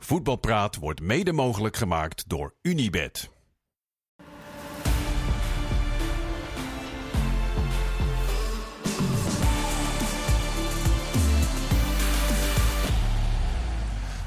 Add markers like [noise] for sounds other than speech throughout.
Voetbalpraat wordt mede mogelijk gemaakt door Unibed.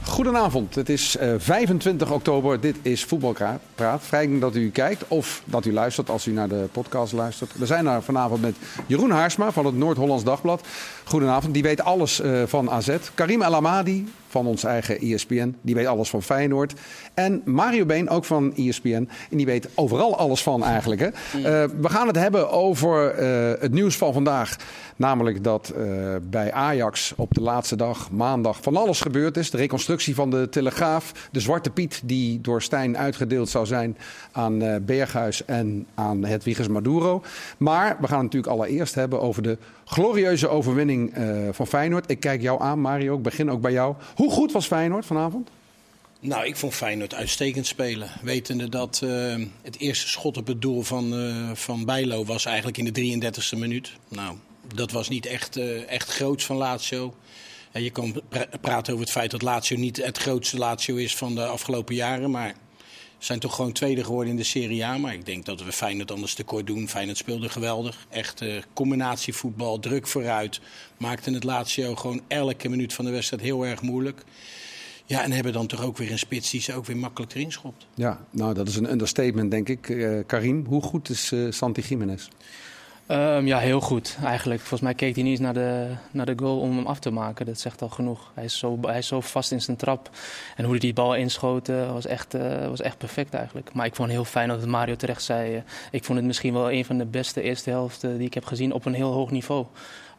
Goedenavond, het is eh, 25 oktober. Dit is Voetbalpraat. Fijn dat u kijkt of dat u luistert als u naar de podcast luistert. We zijn er vanavond met Jeroen Haarsma van het Noord-Hollands Dagblad. Goedenavond, die weet alles eh, van AZ. Karim El Amadi van ons eigen ESPN, die weet alles van Feyenoord. En Mario Been, ook van ESPN, en die weet overal alles van eigenlijk. Hè? [laughs] Eh, we gaan het hebben over eh, het nieuws van vandaag. Namelijk dat eh, bij Ajax op de laatste dag, maandag, van alles gebeurd is. De reconstructie van de Telegraaf. De Zwarte Piet die door Stijn uitgedeeld zou zijn aan Berghuis en aan Hedwiges Maduro. Maar we gaan het natuurlijk allereerst hebben over de glorieuze overwinning eh, van Feyenoord. Ik kijk jou aan, Mario. Ik begin ook bij jou. Hoe goed was Feyenoord vanavond? Nou, ik vond Feyenoord uitstekend spelen. Wetende dat eh, het eerste schot op het doel van, eh van Bijlo was eigenlijk in de 33e minuut. Nou, dat was niet echt, echt groots van Lazio. En je kan pra- praten over het feit dat Lazio niet het grootste Lazio is van de afgelopen jaren. Maar zijn toch gewoon tweede geworden in de Serie A. Maar ik denk dat we Feyenoord anders tekort doen. Feyenoord speelde geweldig. Echt eh, combinatievoetbal, druk vooruit. Maakte het Lazio gewoon elke minuut van de wedstrijd heel erg moeilijk. Ja, en hebben dan toch ook weer een spits die ze ook weer makkelijk erin schopt. Ja, nou dat is een understatement denk ik. Eh, Karim, hoe goed is eh, Santi Jiménez? Ehm, ja, heel goed eigenlijk. Volgens mij keek hij niet eens naar de, naar de goal om hem af te maken. Dat zegt al genoeg. Hij is zo, hij is zo vast in zijn trap. En hoe hij die bal inschoot eh, was, echt, eh, was echt perfect eigenlijk. Maar ik vond het heel fijn dat Mario terecht zei. eh, ik vond het misschien wel een van de beste eerste helften die ik heb gezien op een heel hoog niveau.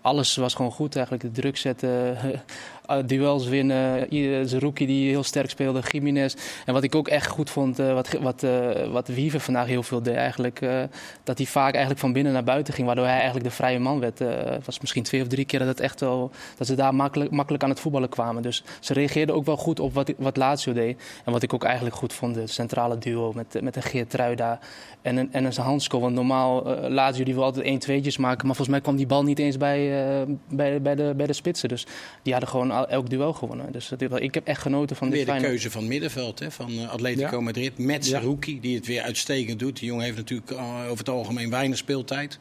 Alles was gewoon goed eigenlijk. De druk zetten, [laughs] duels winnen. Zerouki die heel sterk speelde, Jiménez. En wat ik ook echt goed vond, eh, wat, wat, eh, wat Wiever vandaag heel veel deed eigenlijk... eh, dat hij vaak eigenlijk van binnen naar buiten ging, waardoor hij eigenlijk de vrije man werd. Eh, Het was misschien twee of drie keer dat, het echt wel, dat ze daar makkelijk, makkelijk aan het voetballen kwamen. Dus ze reageerden ook wel goed op wat, wat Lazio deed. En wat ik ook eigenlijk goed vond, het centrale duo met, met een Geert Truida en en een Hansko. Want normaal, eh, Lazio die wil altijd 1-2'tjes maken, maar volgens mij kwam die bal niet eens bij, eh, bij, bij, de, bij de spitsen. Dus die hadden gewoon al- elk duel gewonnen. Dus dat- ik heb echt genoten van dit Weer de keuze van middenveld hè, van eh, Atletico Ja. Madrid. Met Ja. Zerouki, die het weer uitstekend doet. Die jongen heeft natuurlijk eh, over het algemeen weinig speeltijd.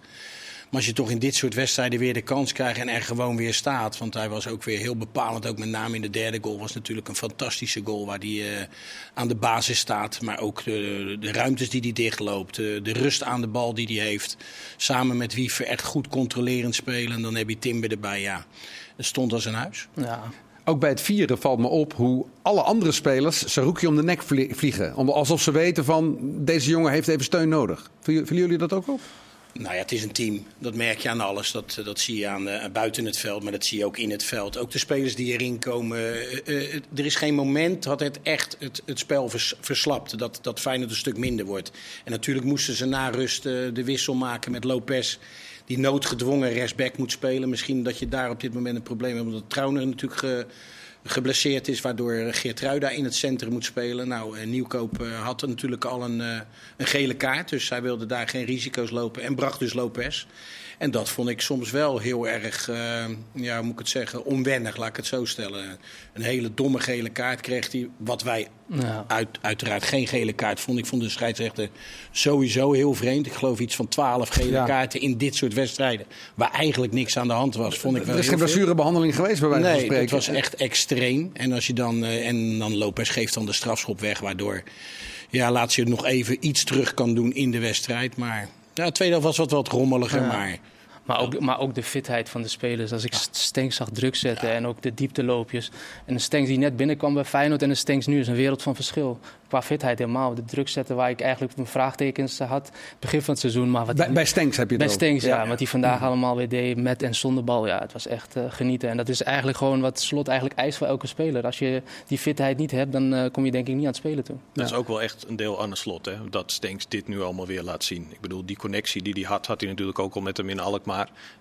Maar als je toch in dit soort wedstrijden weer de kans krijgt en er gewoon weer staat. Want hij was ook weer heel bepalend. Ook met name in de derde goal was natuurlijk een fantastische goal. Waar hij eh, aan de basis staat. Maar ook de, de ruimtes die hij dichtloopt. eh, de rust aan de bal die hij heeft. Samen met Wiever echt goed controlerend spelen. En dan heb je Timber erbij. Ja, het stond als een huis. Ja, Ook bij het vieren valt me op hoe alle andere spelers Saruki om de nek vlie- vliegen. Alsof ze weten van deze jongen heeft even steun nodig. Vielen jullie dat ook op? Nou ja, het is een team. Dat merk je aan alles. Dat, dat zie je aan eh, buiten het veld, maar dat zie je ook in het veld. Ook de spelers die erin komen. eh, eh, er is geen moment dat het echt het, het spel vers, verslapt. Dat, dat Feyenoord een stuk minder wordt. En natuurlijk moesten ze na rust eh, de wissel maken met Lopez. Die noodgedwongen rechtsback moet spelen. Misschien dat je daar op dit moment een probleem hebt. Omdat Trauner natuurlijk geblesseerd is. Waardoor Geert Ruida in het centrum moet spelen. Nou, eh, Nieuwkoop eh, had natuurlijk al een, eh, een gele kaart. Dus hij wilde daar geen risico's lopen. En bracht dus Lopez. En dat vond ik soms wel heel erg, eh, ja, hoe moet ik het zeggen, onwennig, laat ik het zo stellen. Een hele domme gele kaart kreeg hij, wat wij ja. uit, uiteraard geen gele kaart vonden. Ik vond de scheidsrechter sowieso heel vreemd. Ik geloof iets van twaalf gele Ja. kaarten in dit soort wedstrijden. Waar eigenlijk niks aan de hand was, vond ik wel Er is geen blessurebehandeling geweest bij wijze van Nee, spreken. het was echt extreem. En als je dan eh, en dan Lopez geeft dan de strafschop weg, waardoor ja, laat je het nog even iets terug kan doen in de wedstrijd. Maar ja, de tweede helft was wat, wat rommeliger, Ja. maar Maar ook, maar ook de fitheid van de spelers. Als ik Stenks zag druk zetten en ook de diepteloopjes. En de Stenks die net binnenkwam bij Feyenoord en de Stenks nu is een wereld van verschil. Qua fitheid helemaal. De druk zetten waar ik eigenlijk mijn vraagtekens had. Begin van het seizoen. Maar wat Bij, die- bij Stenks heb je het bij. Stenks, ja. Wat hij vandaag allemaal weer deed met en zonder bal. Ja, het was echt eh, genieten. En dat is eigenlijk gewoon wat Slot eigenlijk eist voor elke speler. Als je die fitheid niet hebt, dan eh, kom je denk ik niet aan het spelen toe. Dat is ook wel echt een deel aan de slot. Hè? Dat Stenks dit nu allemaal weer laat zien. Ik bedoel, die connectie die hij had, had hij natuurlijk ook al met hem in Alkmaar.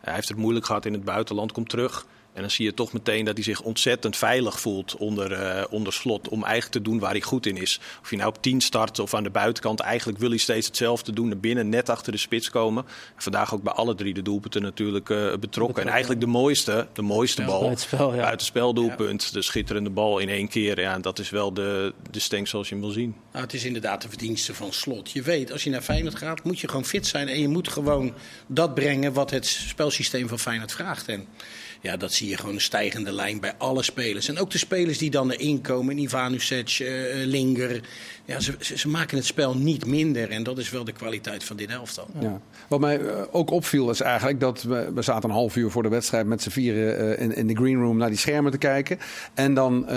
Hij heeft het moeilijk gehad in het buitenland, komt terug. En dan zie je toch meteen dat hij zich ontzettend veilig voelt onder, eh, onder slot. Om eigenlijk te doen waar hij goed in is. Of je nou op 10 start of aan de buitenkant. Eigenlijk wil hij steeds hetzelfde doen. Naar binnen, net achter de spits komen. vandaag ook bij alle drie de doelpunten natuurlijk uh, betrokken. En eigenlijk de mooiste, de mooiste bal. Buitenspel, ja. Buitenspeldoelpunt. De schitterende bal in één keer. Ja, dat is wel de, de stenk zoals je hem wil zien. Nou, het is inderdaad de verdienste van slot. Je weet, als je naar Feyenoord gaat, moet je gewoon fit zijn. En je moet gewoon dat brengen wat het spelsysteem van Feyenoord vraagt. En ja, dat zie je gewoon een stijgende lijn bij alle spelers. En ook de spelers die dan erin komen, Ivanusic, uh, Linger. Ja, ze, ze, maken het spel niet minder. En dat is wel de kwaliteit van dit elftal. Ja. Wat mij uh, ook opviel is eigenlijk dat we, we zaten een half uur voor de wedstrijd met z'n vieren in, in de green room naar die schermen te kijken. En dan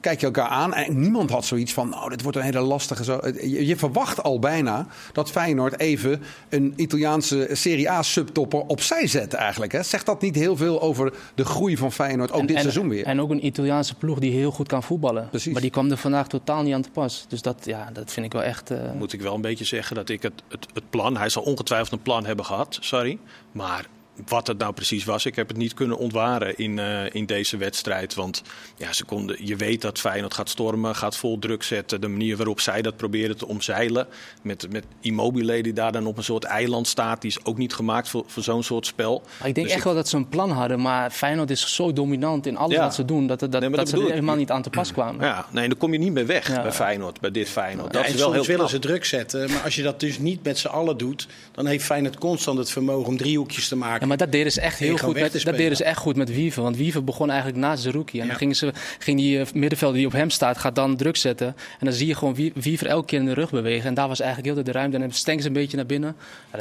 kijk je elkaar aan en niemand had zoiets van, nou, dit wordt een hele lastige... Zo. Je, je verwacht al bijna dat Feyenoord even een Italiaanse Serie A subtopper opzij zet eigenlijk. Hè? Zegt dat niet heel veel over de groei van Feyenoord, ook en, dit en, seizoen weer. En ook een Italiaanse ploeg die heel goed kan voetballen. Precies. Maar die kwam er vandaag totaal niet aan te pas. Dus dat, ja, dat vind ik wel echt... Uh... Moet ik wel een beetje zeggen dat ik het, het, het plan... Hij zal ongetwijfeld een plan hebben gehad, sorry. Maar wat het nou precies was, ik heb het niet kunnen ontwaren in, uh, in deze wedstrijd. Want ja, ze konden, je weet dat Feyenoord gaat stormen, gaat vol druk zetten. De manier waarop zij dat proberen te omzeilen. Met, met Immobile die daar dan op een soort eiland staat. Die is ook niet gemaakt voor, voor zo'n soort spel. Maar ik denk dus echt ik... wel dat ze een plan hadden. Maar Feyenoord is zo dominant in alles ja. wat ze doen. Dat, dat, nee, dat, dat ze er helemaal niet aan te pas kwamen. Ja, nee, daar kom je niet meer weg ja. bij Feyenoord, bij dit Feyenoord. Ja, dat is wel heel willen ze druk zetten. Maar als je dat dus niet met z'n allen doet, dan heeft Feyenoord constant het vermogen om driehoekjes te maken. Maar dat deden ze echt heel goed. Met, dat deden ze echt goed met Wiever. Want Wiever begon eigenlijk naast Zerouki. En ja. dan gingen ze, ging die uh, middenvelder die op hem staat, gaat dan druk zetten. En dan zie je gewoon Wiever elke keer in de rug bewegen. En daar was eigenlijk heel de ruimte. En dan stenk ze een beetje naar binnen.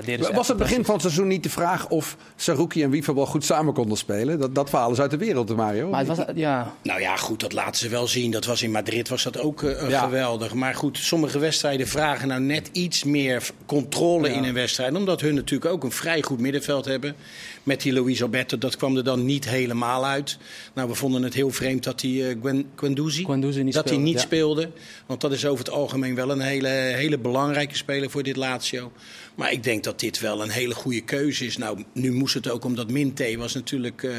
Ja, dat was het begin van het seizoen niet de vraag of Zerouki en Wiever wel goed samen konden spelen? Dat, dat verhaal is uit de wereld, Mario. Maar het was, ja. Nou ja, goed, dat laten ze wel zien. Dat was in Madrid was dat ook uh, ja. geweldig. Maar goed, sommige wedstrijden vragen nou net iets meer controle in een wedstrijd. Omdat hun natuurlijk ook een vrij goed middenveld hebben. Met die Luis Alberto, dat kwam er dan niet helemaal uit. Nou, we vonden het heel vreemd dat die uh, Gwen, Guendouzi, niet dat speelde, hij niet ja. speelde. Want dat is over het algemeen wel een hele, hele belangrijke speler voor dit Lazio. Maar ik denk dat dit wel een hele goede keuze is. Nou, nu moest het ook omdat Minte was natuurlijk uh,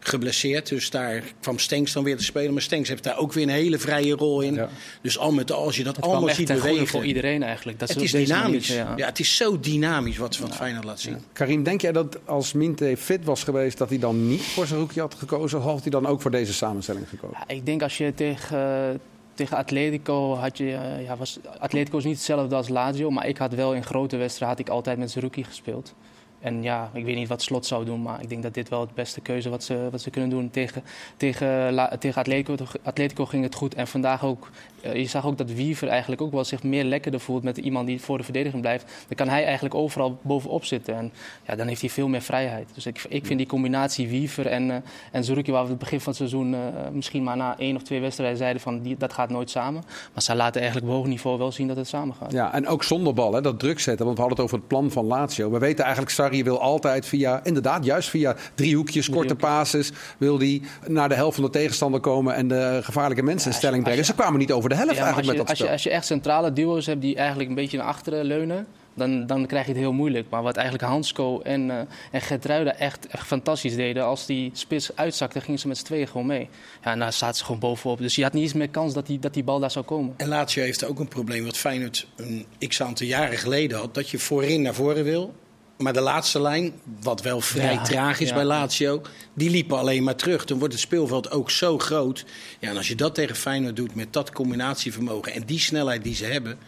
geblesseerd. Dus daar kwam Stenks dan weer te spelen. Maar Stenks heeft daar ook weer een hele vrije rol in. Ja. Dus al met al, als je dat het allemaal ziet bewegen. goede voor iedereen eigenlijk. Dat het is dynamisch. Manier, ja. ja. het is zo dynamisch wat ze van Feyenoord laat zien. Karim, denk jij dat als Minte fit was geweest... dat hij dan niet voor zijn rookie had gekozen? Of had hij dan ook voor deze samenstelling gekozen? ik denk als je tegen... Tegen Atletico had je, uh, ja, was, Atletico is niet hetzelfde als Lazio, maar ik had wel in grote wedstrijden had ik altijd met Zerouki gespeeld. En ja, ik weet niet wat Slot zou doen, maar ik denk dat dit wel het beste keuze wat ze, wat ze kunnen doen. Tegen, tegen, tegen Atletico, Atletico ging het goed en vandaag ook. Uh, je zag ook dat Wiever eigenlijk ook wel zich meer lekkerder voelt met iemand die voor de verdediging blijft. Dan kan hij eigenlijk overal bovenop zitten en ja, dan heeft hij veel meer vrijheid. Dus ik, ik vind die combinatie Wiever en, uh, en waar we het begin van het seizoen uh, misschien maar na één of twee wedstrijden zeiden van die, dat gaat nooit samen. Maar ze laten eigenlijk op hoog niveau wel zien dat het samen gaat. Ja, en ook zonder bal, hè, dat druk zetten, want we hadden het over het plan van Lazio. We weten eigenlijk, Sarri wil altijd via, inderdaad, juist via driehoekjes, korte pases, wil hij naar de helft van de tegenstander komen en de gevaarlijke mensen in ja, stelling brengen. Ze kwamen niet over de helft ja, eigenlijk als je, met dat als je, als je echt centrale duo's hebt die eigenlijk een beetje naar achteren leunen, dan, dan krijg je het heel moeilijk. Maar wat eigenlijk Hansco en, uh, en Gertruida echt, echt fantastisch deden, als die spits uitzakte, gingen ze met z'n tweeën gewoon mee. Ja, en daar staat ze gewoon bovenop. Dus je had niet eens meer kans dat die, dat die bal daar zou komen. En Lazio heeft ook een probleem wat Feyenoord een x aantal jaren geleden had. Dat je voorin naar voren wil. Maar de laatste lijn, wat wel vrij ja, traag is ja. bij Lazio, die liepen alleen maar terug. Dan wordt het speelveld ook zo groot. Ja, en als je dat tegen Feyenoord doet met dat combinatievermogen en die snelheid die ze hebben,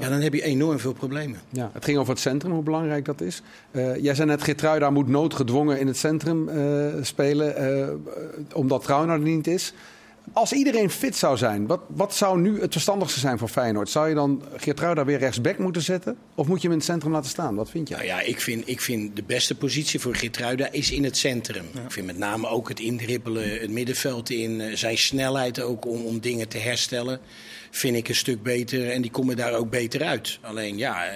ja, dan heb je enorm veel problemen. Ja, het ging over het centrum, hoe belangrijk dat is. Uh, jij zei net, Geertruida moet noodgedwongen in het centrum uh, spelen, uh, omdat Trauner er niet is. Als iedereen fit zou zijn, wat, wat zou nu het verstandigste zijn voor Feyenoord? Zou je dan Geertruida weer rechtsback moeten zetten? Of moet je hem in het centrum laten staan? Wat vind je? Nou ja, ik vind, ik vind de beste positie voor Geertruida is in het centrum. Ja. Ik vind met name ook het indribbelen, het middenveld in, zijn snelheid ook om, om dingen te herstellen vind ik een stuk beter en die komen daar ook beter uit. Alleen ja, uh,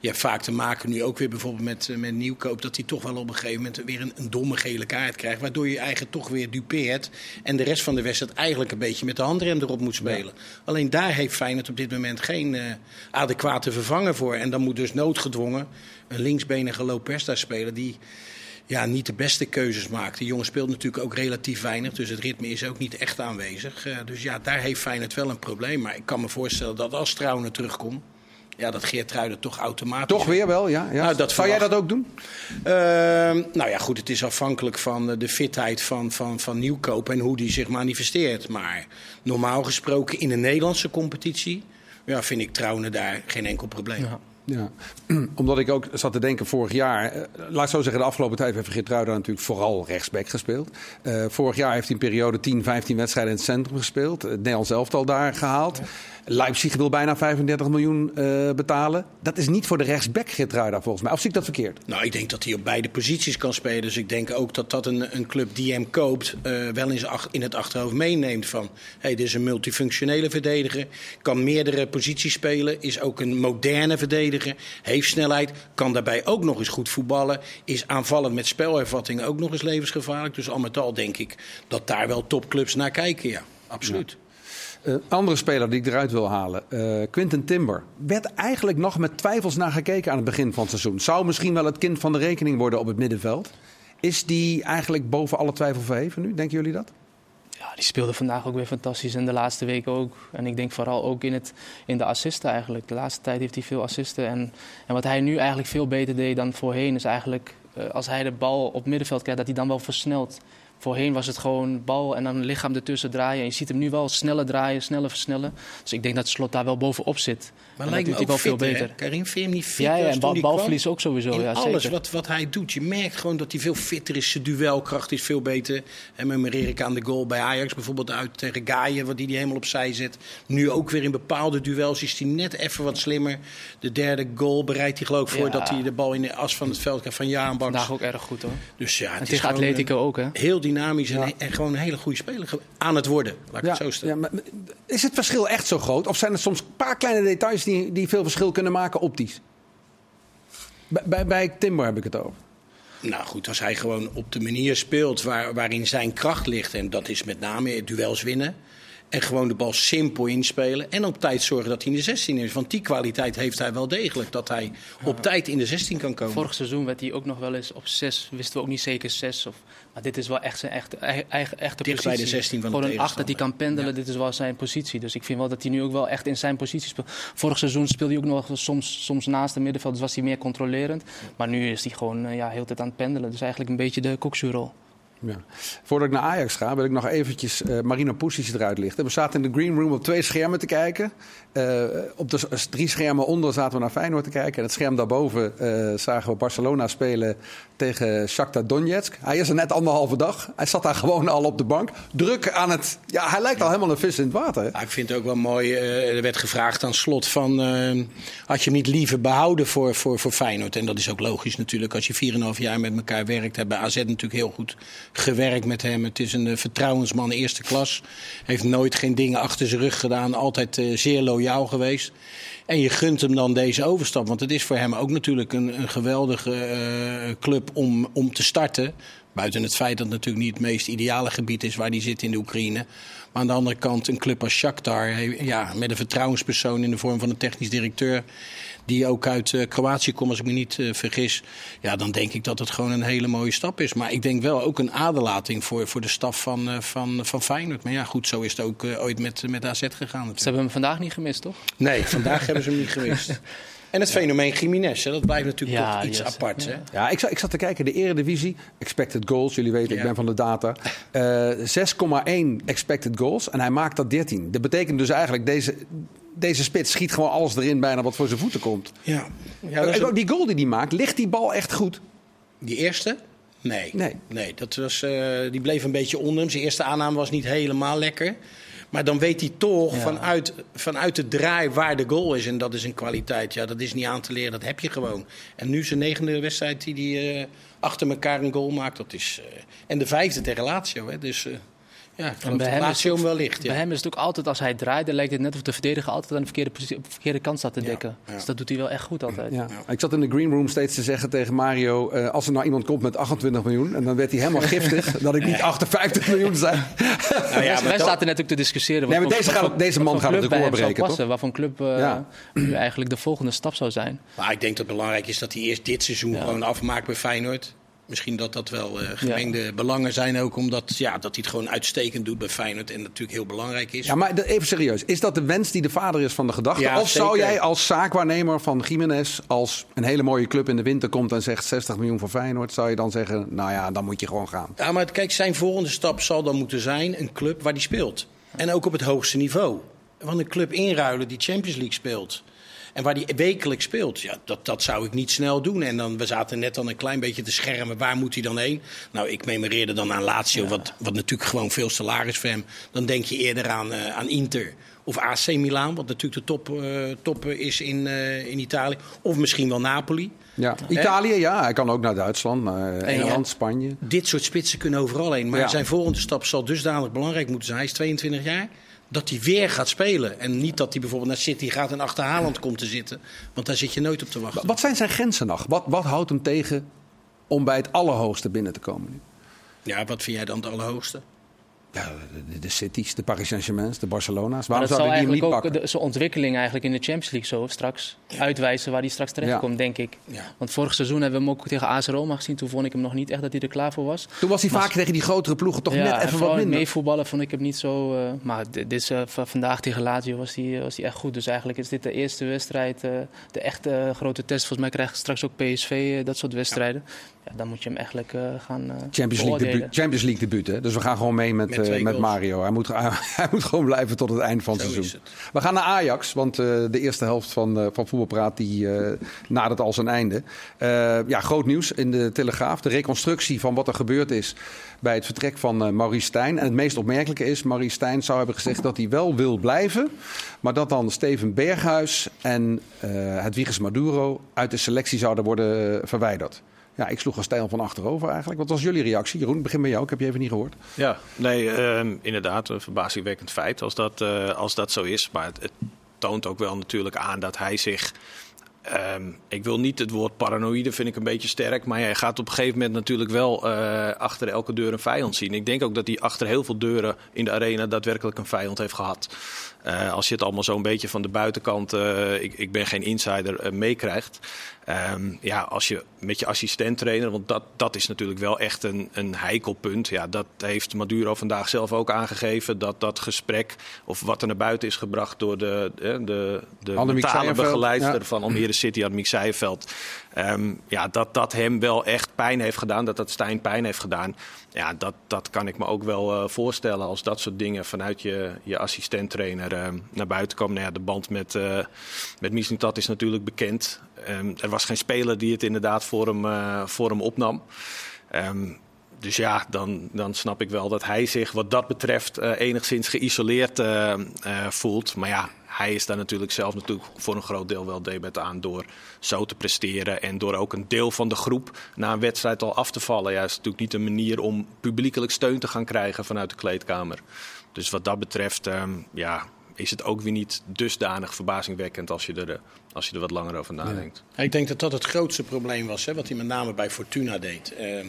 je hebt vaak te maken nu ook weer bijvoorbeeld met, uh, met Nieuwkoop... dat hij toch wel op een gegeven moment weer een, een, domme gele kaart krijgt... waardoor je eigen toch weer dupeert en de rest van de wedstrijd eigenlijk een beetje met de handrem erop moet spelen. Ja. Alleen daar heeft Feyenoord op dit moment geen uh, adequate vervanger voor. En dan moet dus noodgedwongen een linksbenige Lopez daar spelen die ja, niet de beste keuzes maakt. De jongen speelt natuurlijk ook relatief weinig, dus het ritme is ook niet echt aanwezig. Uh, dus ja, daar heeft Feyenoord wel een probleem. Maar ik kan me voorstellen dat als Trouwen terugkomt, ja, dat Geert toch automatisch... Toch weer wel, ja. ja. Nou, dat Zou jij dat ook doen? Uh, nou ja, goed, het is afhankelijk van de fitheid van, van, van Nieuwkoop en hoe die zich manifesteert. Maar normaal gesproken in de Nederlandse competitie ja, vind ik Trouwen daar geen enkel probleem. Ja. Ja, [clears throat] omdat ik ook zat te denken vorig jaar. Eh, laat ik zo zeggen, de afgelopen tijd heeft Geertruida natuurlijk vooral rechtsback gespeeld. Uh, vorig jaar heeft hij een periode 10, 15 wedstrijden in het centrum gespeeld. Het Nederlands elftal daar gehaald. Leipzig wil bijna 35 miljoen uh, betalen. Dat is niet voor de rechtsback Geertruida volgens mij. Of zie ik dat verkeerd? Nou, ik denk dat hij op beide posities kan spelen. Dus ik denk ook dat dat een, een club die hem koopt uh, wel in, in, het achterhoofd meeneemt. Van, hey, dit is een multifunctionele verdediger. Kan meerdere posities spelen. Is ook een moderne verdediger. Heeft snelheid. Kan daarbij ook nog eens goed voetballen. Is aanvallend met spelervatting ook nog eens levensgevaarlijk. Dus al met al denk ik dat daar wel topclubs naar kijken. Ja, absoluut. Uh, andere speler die ik eruit wil halen, uh, Quinten Timber. Werd eigenlijk nog met twijfels naar gekeken aan het begin van het seizoen. Zou misschien wel het kind van de rekening worden op het middenveld. Is die eigenlijk boven alle twijfel verheven nu? Denken jullie dat? Die speelde vandaag ook weer fantastisch en de laatste weken ook. En ik denk vooral ook in, het, in de assisten eigenlijk. De laatste tijd heeft hij veel assisten. En, en wat hij nu eigenlijk veel beter deed dan voorheen is eigenlijk... Uh, als hij de bal op middenveld krijgt, dat hij dan wel versnelt. Voorheen was het gewoon bal en dan lichaam ertussen draaien. En je ziet hem nu wel sneller draaien, sneller versnellen. Dus ik denk dat Slot daar wel bovenop zit. Maar lijkt me ook wel veel beter. Karim, vind je hem niet fit? Ja, ja en bal, balverlies ook sowieso. In ja, alles Wat, wat hij doet. Je merkt gewoon dat hij veel fitter is. Zijn duelkracht is veel beter. En met Erik aan de goal bij Ajax bijvoorbeeld uit tegen Gaaien, wat die, die helemaal opzij zet. Nu ook weer in bepaalde duels is hij net even wat slimmer. De derde goal bereidt hij geloof ik voor dat hij de bal in de as van het veld krijgt van Jaan Vandaag ook erg goed hoor. Dus ja, het en tegen Atletico ook hè? Heel dynamisch en, en, gewoon een hele goede speler aan het worden. Laat ik het zo stellen. Ja, is het verschil echt zo groot? Of zijn er soms een paar kleine details die, die veel verschil kunnen maken optisch? Bij, bij, bij Timber heb ik het over. Nou goed, als hij gewoon op de manier speelt waar, waarin zijn kracht ligt, en dat is met name duels winnen. En gewoon de bal simpel inspelen. En op tijd zorgen dat hij in de 16 is. Want die kwaliteit heeft hij wel degelijk. Dat hij op tijd in de 16 kan komen. Vorig seizoen werd hij ook nog wel eens op 6. Wisten we ook niet zeker 6. Of, maar dit is wel echt zijn echte, eigen, echte Dicht positie. bij de 16 van Gewoon een 8 dat hij kan pendelen. Ja. Dit is wel zijn positie. Dus ik vind wel dat hij nu ook wel echt in zijn positie speelt. Vorig seizoen speelde hij ook nog soms, soms naast de middenveld. Dus was hij meer controlerend. Maar nu is hij gewoon uh, ja, heel tijd aan het pendelen. Dus eigenlijk een beetje de koksuurrol. Ja. Voordat ik naar Ajax ga, wil ik nog eventjes uh, Marino Pusic eruit lichten. We zaten in de green room op twee schermen te kijken. Uh, op de drie schermen onder zaten we naar Feyenoord te kijken. En het scherm daarboven uh, zagen we Barcelona spelen tegen Shakhtar Donetsk. Hij is er net anderhalve dag. Hij zat daar gewoon al op de bank. Druk aan het... Ja, hij lijkt al helemaal een vis in het water. Ja, ik vind het ook wel mooi. er werd gevraagd aan slot van... had je hem niet liever behouden voor, voor, voor Feyenoord? En dat is ook logisch natuurlijk. Als je 4,5 jaar met elkaar werkt. Hebben AZ natuurlijk heel goed gewerkt met hem. Het is een vertrouwensman eerste klas. Heeft nooit geen dingen achter zijn rug gedaan. Altijd zeer loyaal geweest. En je gunt hem dan deze overstap. Want het is voor hem ook natuurlijk een, geweldige uh, club om, om te starten. Buiten het feit dat het natuurlijk niet het meest ideale gebied is waar hij zit in de Oekraïne. Maar aan de andere kant een club als Shakhtar, ja, met een vertrouwenspersoon in de vorm van een technisch directeur die ook uit uh, Kroatië komt, als ik me niet uh, vergis. Ja, dan denk ik dat het gewoon een hele mooie stap is. Maar ik denk wel ook een aderlating voor, voor de staf van, uh, van, van Feyenoord. Maar ja, goed, zo is het ook ooit met, met AZ gegaan. Natuurlijk. Ze hebben hem vandaag niet gemist, toch? Nee, vandaag hebben ze hem niet gemist. [laughs] En het fenomeen Jiménez, hè, dat blijft natuurlijk ja, toch iets yes. apart. Ja, ja ik, zat, ik zat te kijken, de Eredivisie, expected goals, jullie weten, ja. ik ben van de data. Uh, 6,1 expected goals en hij maakt dat 13. Dat betekent dus eigenlijk, deze, deze spits schiet gewoon alles erin bijna wat voor zijn voeten komt. Ja. ja een... Die goal die hij maakt, ligt die bal echt goed? Die eerste? Nee. Nee. nee dat was, uh, die bleef een beetje onder hem. Zijn eerste aanname was niet helemaal lekker. Maar dan weet hij toch ja. vanuit, vanuit de draai waar de goal is. En dat is een kwaliteit. Ja, dat is niet aan te leren. Dat heb je gewoon. En nu zijn negende wedstrijd die hij uh, achter elkaar een goal maakt. Dat is, uh, en de vijfde tegen Lazio. Hè, dus... Ja, en bij hem, Lazio wel licht, ja. bij hem is het ook altijd, als hij draait, dan lijkt het net of de verdediger altijd aan de verkeerde, positie, op de verkeerde kant staat te dekken. Ja, ja. Dus dat doet hij wel echt goed altijd. Ja. Ik zat in de green room steeds te zeggen tegen Mario, uh, als er nou iemand komt met 28 miljoen, en dan werd hij helemaal giftig, [laughs] dat ik niet 58 miljoen zei. Nou ja, wij zaten net ook te discussiëren. Nee, maar deze, gaat, deze man gaat het record breken, toch? Waarvan club uh, nu eigenlijk de volgende stap zou zijn. Maar ik denk dat het belangrijk is dat hij eerst dit seizoen gewoon afmaakt bij Feyenoord. Misschien dat dat wel eh, gemengde belangen zijn ook. Omdat ja, dat hij het gewoon uitstekend doet bij Feyenoord. En natuurlijk heel belangrijk is. Ja, maar even serieus. Is dat de wens die de vader is van de gedachte? Ja, of zou jij als zaakwaarnemer van Jiménez... als een hele mooie club in de winter komt en zegt 60 miljoen voor Feyenoord... zou je dan zeggen, nou ja, dan moet je gewoon gaan. Ja, maar kijk, zijn volgende stap zal dan moeten zijn een club waar hij speelt. En ook op het hoogste niveau. Want een club inruilen die Champions League speelt. En waar die wekelijks speelt, ja, dat, dat zou ik niet snel doen. En dan, we zaten net dan een klein beetje te schermen, waar moet hij dan heen? Nou, ik memoreerde dan aan Lazio, wat, wat natuurlijk gewoon veel salaris voor hem. Dan denk je eerder aan, eh, aan Inter of AC Milan, wat natuurlijk de top, top is in, eh, in Italië. Of misschien wel Napoli. Ja. Italië, ja. Hij kan ook naar Duitsland, naar Engeland, Spanje. Dit soort spitsen kunnen overal heen. Maar Ja. zijn volgende stap zal dusdanig belangrijk moeten zijn. Hij is 22 jaar. Dat hij weer gaat spelen. En niet dat hij bijvoorbeeld naar City gaat en achter Haaland komt te zitten. Want daar zit je nooit op te wachten. Wat zijn zijn grenzen nog? Wat, wat houdt hem tegen om bij het allerhoogste binnen te komen? nu? Ja, wat vind jij dan het allerhoogste? Ja, de, de Cities, de Paris Saint-Germains, de Barcelona's. Waarom dat zal zouden die hem niet eigenlijk ook pakken? de- zijn ontwikkeling eigenlijk in de Champions League zo straks uitwijzen waar hij straks terecht Ja. komt, denk ik. Ja. Want vorig seizoen hebben we hem ook tegen AS Roma gezien. Toen vond ik hem nog niet echt dat hij er klaar voor was. Toen was hij vaak tegen die grotere ploegen toch net en even wat minder. meevoetballen vond ik hem niet zo... eh, maar dit, is, eh, vandaag tegen Lazio was hij, was hij echt goed. Dus eigenlijk is dit de eerste wedstrijd, eh, de echte grote test. Volgens mij krijgt straks ook PSV dat soort wedstrijden. Ja. dan moet je hem eigenlijk eh, gaan eh Champions League, debuut, Champions League debuut, hè? Dus we gaan gewoon mee met, Met eh, met. Mario. Hij moet, [laughs] hij moet gewoon blijven tot het eind van het Zo seizoen. is het. We gaan naar Ajax, want eh, de eerste helft van, eh, van Voetbalpraat die, eh, nadert al zijn einde. Eh, ja, groot nieuws in de Telegraaf. De reconstructie van wat er gebeurd is bij het vertrek van eh, Maurice Stijn. En het meest opmerkelijke is, Maurice Stijn zou hebben gezegd dat hij wel wil blijven. Maar dat dan Steven Berghuis en eh Hedwiges Maduro uit de selectie zouden worden verwijderd. Ja, ik sloeg een stijl van achterover eigenlijk. Wat was jullie reactie? Jeroen, begin bij jou. Ik heb je even niet gehoord. Ja, nee, ehm, inderdaad, een verbazingwekkend feit als dat, eh, als dat zo is. Maar het toont ook wel natuurlijk aan dat hij zich. Ehm, ik wil niet het woord paranoïde, vind ik een beetje sterk. Maar hij gaat op een gegeven moment natuurlijk wel eh, achter elke deur een vijand zien. Ik denk ook dat hij achter heel veel deuren in de arena daadwerkelijk een vijand heeft gehad. Eh, als je het allemaal zo'n beetje van de buitenkant, eh, ik, ik ben geen insider, meekrijgt. Ehm, ja, als je met je assistent trainer, want dat, dat is natuurlijk wel echt een, een heikel punt. Ja, dat heeft Maduro vandaag zelf ook aangegeven. Dat dat gesprek, of wat er naar buiten is gebracht door de, de, de, de mentale ja. van Almere City, Annemiek Seijenveld. Ehm, ja, dat dat hem wel echt pijn heeft gedaan, dat dat Stijn pijn heeft gedaan. Ja, dat, dat kan ik me ook wel eh, voorstellen als dat soort dingen vanuit je, je assistent-trainer eh, naar buiten komen. Nou ja, de band met, eh met Mislintat is natuurlijk bekend. Ehm, er was geen speler die het inderdaad voor hem, eh, voor hem opnam. Ehm, dus ja, dan, dan snap ik wel dat hij zich wat dat betreft enigszins geïsoleerd voelt. Maar ja, hij is daar natuurlijk zelf natuurlijk voor een groot deel wel debet aan door zo te presteren. En door ook een deel van de groep na een wedstrijd al af te vallen. Ja, is natuurlijk niet een manier om publiekelijk steun te gaan krijgen vanuit de kleedkamer. Dus wat dat betreft, ehm, ja, is het ook weer niet dusdanig verbazingwekkend als je er, eh, als je er wat langer over nadenkt. Ik denk dat dat het grootste probleem was, hè, wat hij met name bij Fortuna deed. Ehm,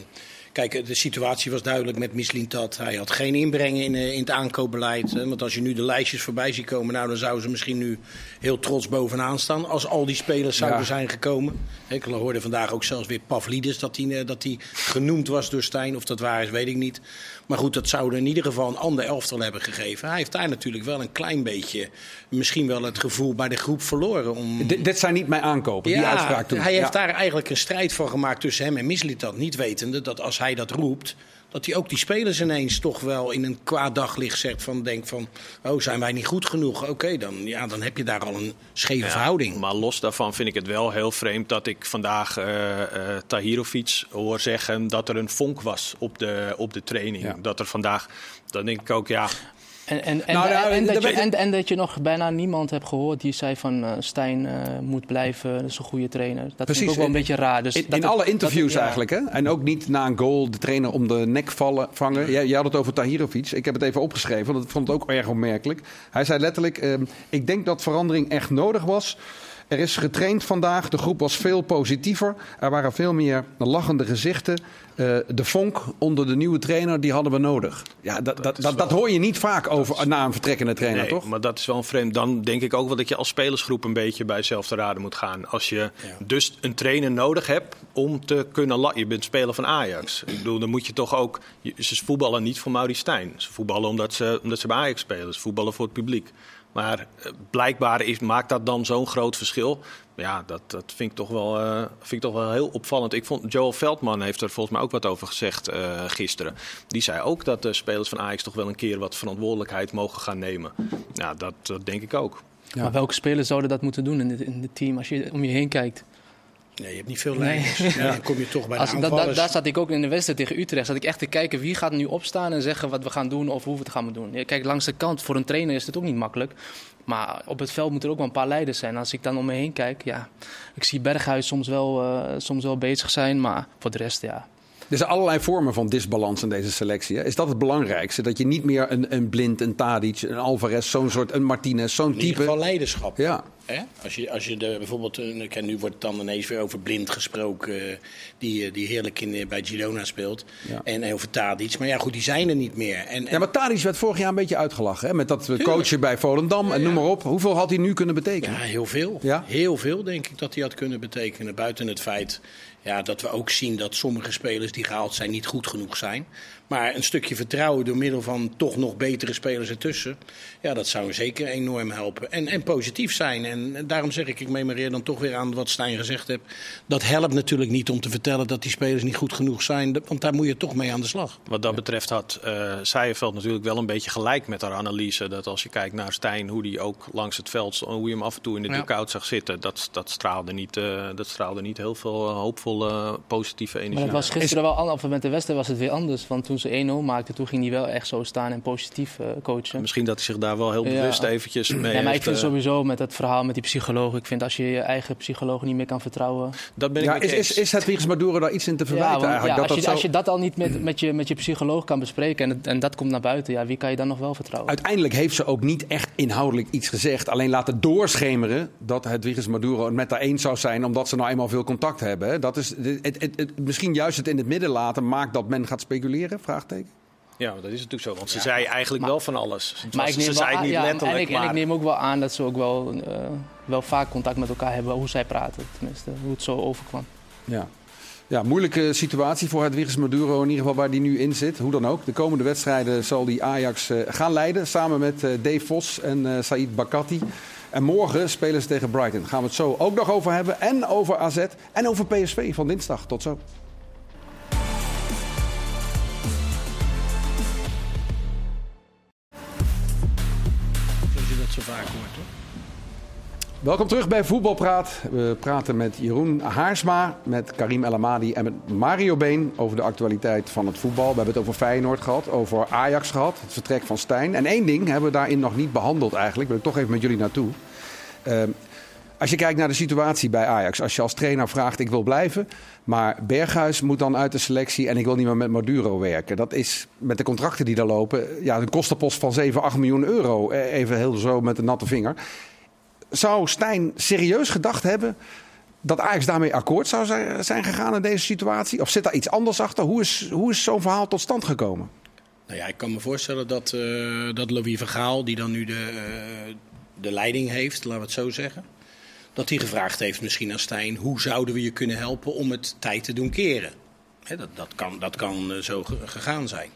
kijk, de situatie was duidelijk met Mislintat. Hij had geen inbreng in, eh, in het aankoopbeleid. Hè, want als je nu de lijstjes voorbij ziet komen, nou, dan zouden ze misschien nu heel trots bovenaan staan. Als al die spelers zouden Ja. zijn gekomen. Ik hoorde vandaag ook zelfs weer Pavlidis dat hij, eh, dat genoemd was door Stijn. Of dat waar is, weet ik niet. Maar goed, dat zou er in ieder geval een ander elftal hebben gegeven. Hij heeft daar natuurlijk wel een klein beetje, misschien wel het gevoel bij de groep verloren. Om... D- dit zijn niet mijn aankopen, die uitspraak toen. Hij heeft Ja. daar eigenlijk een strijd van gemaakt tussen hem en Mislitat. Niet wetende dat als hij dat roept, dat hij ook die spelers ineens toch wel in een kwaad daglicht zet. Van denk van, oh zijn wij niet goed genoeg? Oké, dan, ja, dan heb je daar al een scheve verhouding. Maar los daarvan vind ik het wel heel vreemd dat ik vandaag eh, Tahirovic hoor zeggen dat er een vonk was op de, op de training. Ja. Dat er vandaag, dan denk ik ook, ja, En, en, en, Nou, nou, dat je, ben- en, en dat je nog bijna niemand hebt gehoord die zei van eh, Stijn eh, moet blijven, dat is een goede trainer. Dat ik ook wel een beetje raar. Dus In, dat in het- alle het- interviews ja. eigenlijk, hè? En ook niet na een goal de trainer om de nek vallen, vangen. Jij, jij had het over Tahirovic. Ik heb het even opgeschreven, want ik vond het ook erg opmerkelijk. Hij zei letterlijk, ehm, ik denk dat verandering echt nodig was. Er is getraind vandaag. De groep was veel positiever. Er waren veel meer lachende gezichten. Uh, de vonk onder de nieuwe trainer, die hadden we nodig. Ja, dat, dat, dat, dat hoor je niet vaak over na een vertrekkende trainer, nee, toch? maar dat is wel een vreemd. Dan denk ik ook wel dat je als spelersgroep een beetje bij jezelf te raden moet gaan. Als je ja. dus een trainer nodig hebt om te kunnen... Je bent speler van Ajax. Ik bedoel, dan moet je toch ook... Ze voetballen niet voor Maurice Stijn. Ze voetballen omdat ze, omdat ze bij Ajax spelen. Ze voetballen voor het publiek. Maar uh, blijkbaar is, maakt dat dan zo'n groot verschil. Ja, dat, dat vind, ik toch wel, uh, vind ik toch wel heel opvallend. Ik vond Joel Veldman heeft er volgens mij ook wat over gezegd uh, gisteren. Die zei ook dat de spelers van Ajax toch wel een keer wat verantwoordelijkheid mogen gaan nemen. Ja, dat, dat denk ik ook. Ja. Maar welke spelers zouden dat moeten doen in het, in het team als je om je heen kijkt? Nee, je hebt niet veel leiders. [laughs] Nee. Ja. Dan kom je toch bij de Als, Daar zat ik ook in de wedstrijd tegen Utrecht. Zat ik echt te kijken wie gaat nu opstaan en zeggen wat we gaan doen of hoe we het gaan doen. Kijk, langs de kant, voor een trainer is het ook niet makkelijk. Maar op het veld moeten er ook wel een paar leiders zijn. Als ik dan om me heen kijk, ja, ik zie Berghuis soms wel, uh, soms wel bezig zijn. Maar voor de rest, ja, er zijn allerlei vormen van disbalans in deze selectie. Hè? Is dat het belangrijkste? Dat je niet meer een, een Blind, een Tadic, een Alvarez, zo'n soort, een Martinez, zo'n type... In ieder geval leiderschap. Ja. Hè? Als je, als je de, bijvoorbeeld, uh, nu wordt het dan ineens weer over Blind gesproken, uh, die, die heerlijk in, bij Girona speelt. Ja. En over Tadic. Maar ja, goed, die zijn er niet meer. En, en... Ja, maar Tadic werd vorig jaar een beetje uitgelachen. Hè? Met dat coachen bij Volendam en noem maar op. Hoeveel had hij nu kunnen betekenen? Ja, heel veel. Ja? Heel veel, denk ik, dat hij had kunnen betekenen. Buiten het feit ja, dat we ook zien dat sommige spelers die gehaald zijn niet goed genoeg zijn. Maar een stukje vertrouwen door middel van toch nog betere spelers ertussen. Ja, dat zou zeker enorm helpen. En, en positief zijn. En, daarom zeg ik, ik memoreer dan toch weer aan wat Stijn gezegd heeft. Dat helpt natuurlijk niet om te vertellen dat die spelers niet goed genoeg zijn. Want daar moet je toch mee aan de slag. Wat dat betreft had uh, Seijenveld natuurlijk wel een beetje gelijk met haar analyse. Dat als je kijkt naar Stijn, hoe die ook langs het veld, hoe je hem af en toe in de ja. dugout zag zitten. Dat, dat, straalde niet, uh, dat straalde niet heel veel uh, hoopvolle, positieve energie. Maar het was gisteren wel anders. Of met de Westen was het weer anders. Want toen toen ze 1-0 maakte, toen ging hij wel echt zo staan en positief uh, coachen. Misschien dat hij zich daar wel heel bewust ja. eventjes mee ja, maar heeft, ik vind uh... sowieso met dat verhaal met die psycholoog, ik vind als je je eigen psycholoog niet meer kan vertrouwen... Dat ben ik ja, is, is, is het Maduro daar iets in te verwijten ja, want, eigenlijk? Ja, dat als, dat je, zo... als je dat al niet met, met, je, met je psycholoog kan bespreken en, en dat komt naar buiten, ja, wie kan je dan nog wel vertrouwen? Uiteindelijk heeft ze ook niet echt inhoudelijk iets gezegd, alleen laten doorschemeren dat het Wiegers Maduro het met haar eens zou zijn, omdat ze nou eenmaal veel contact hebben. Dat is het, het, het, het, misschien juist het in het midden laten maakt dat men gaat speculeren? Vraagteken. Ja, dat is natuurlijk zo. Want ze ja. zei eigenlijk maar, wel van alles. Maar was, ik neem ze zei niet letterlijk, en, ik, maar... en ik neem ook wel aan dat ze ook wel, uh, wel vaak contact met elkaar hebben hoe zij praten. Tenminste, hoe het zo overkwam. Ja. Ja, moeilijke situatie voor het Wiegers Maduro, in ieder geval waar die nu in zit. Hoe dan ook. De komende wedstrijden zal die Ajax uh, gaan leiden. Samen met uh, Dave Vos en uh, Said Bakati. En morgen spelen ze tegen Brighton. Daar gaan we het zo ook nog over hebben. En over AZ. En over PSV van dinsdag. Tot zo. Welkom terug bij Voetbalpraat. We praten met Jeroen Haarsma, met Karim El Amadi en met Mario Been over de actualiteit van het voetbal. We hebben het over Feyenoord gehad, over Ajax gehad, het vertrek van Stijn. En één ding hebben we daarin nog niet behandeld eigenlijk, wil ik toch even met jullie naartoe. Uh, als je kijkt naar de situatie bij Ajax, als je als trainer vraagt ik wil blijven, maar Berghuis moet dan uit de selectie en ik wil niet meer met Maduro werken. Dat is met de contracten die daar lopen, ja, een kostenpost van 7, 8 miljoen euro. Even heel zo met de natte vinger. Zou Stijn serieus gedacht hebben dat Ajax daarmee akkoord zou zijn gegaan in deze situatie? Of zit daar iets anders achter? Hoe is, hoe is zo'n verhaal tot stand gekomen? Nou ja, ik kan me voorstellen dat, uh, dat Louis Vergaal, die dan nu de, uh, de leiding heeft, laten we het zo zeggen dat hij gevraagd heeft misschien aan Stijn... hoe zouden we je kunnen helpen om het tijd te doen keren? Dat, dat, kan, dat kan uh, zo gegaan zijn.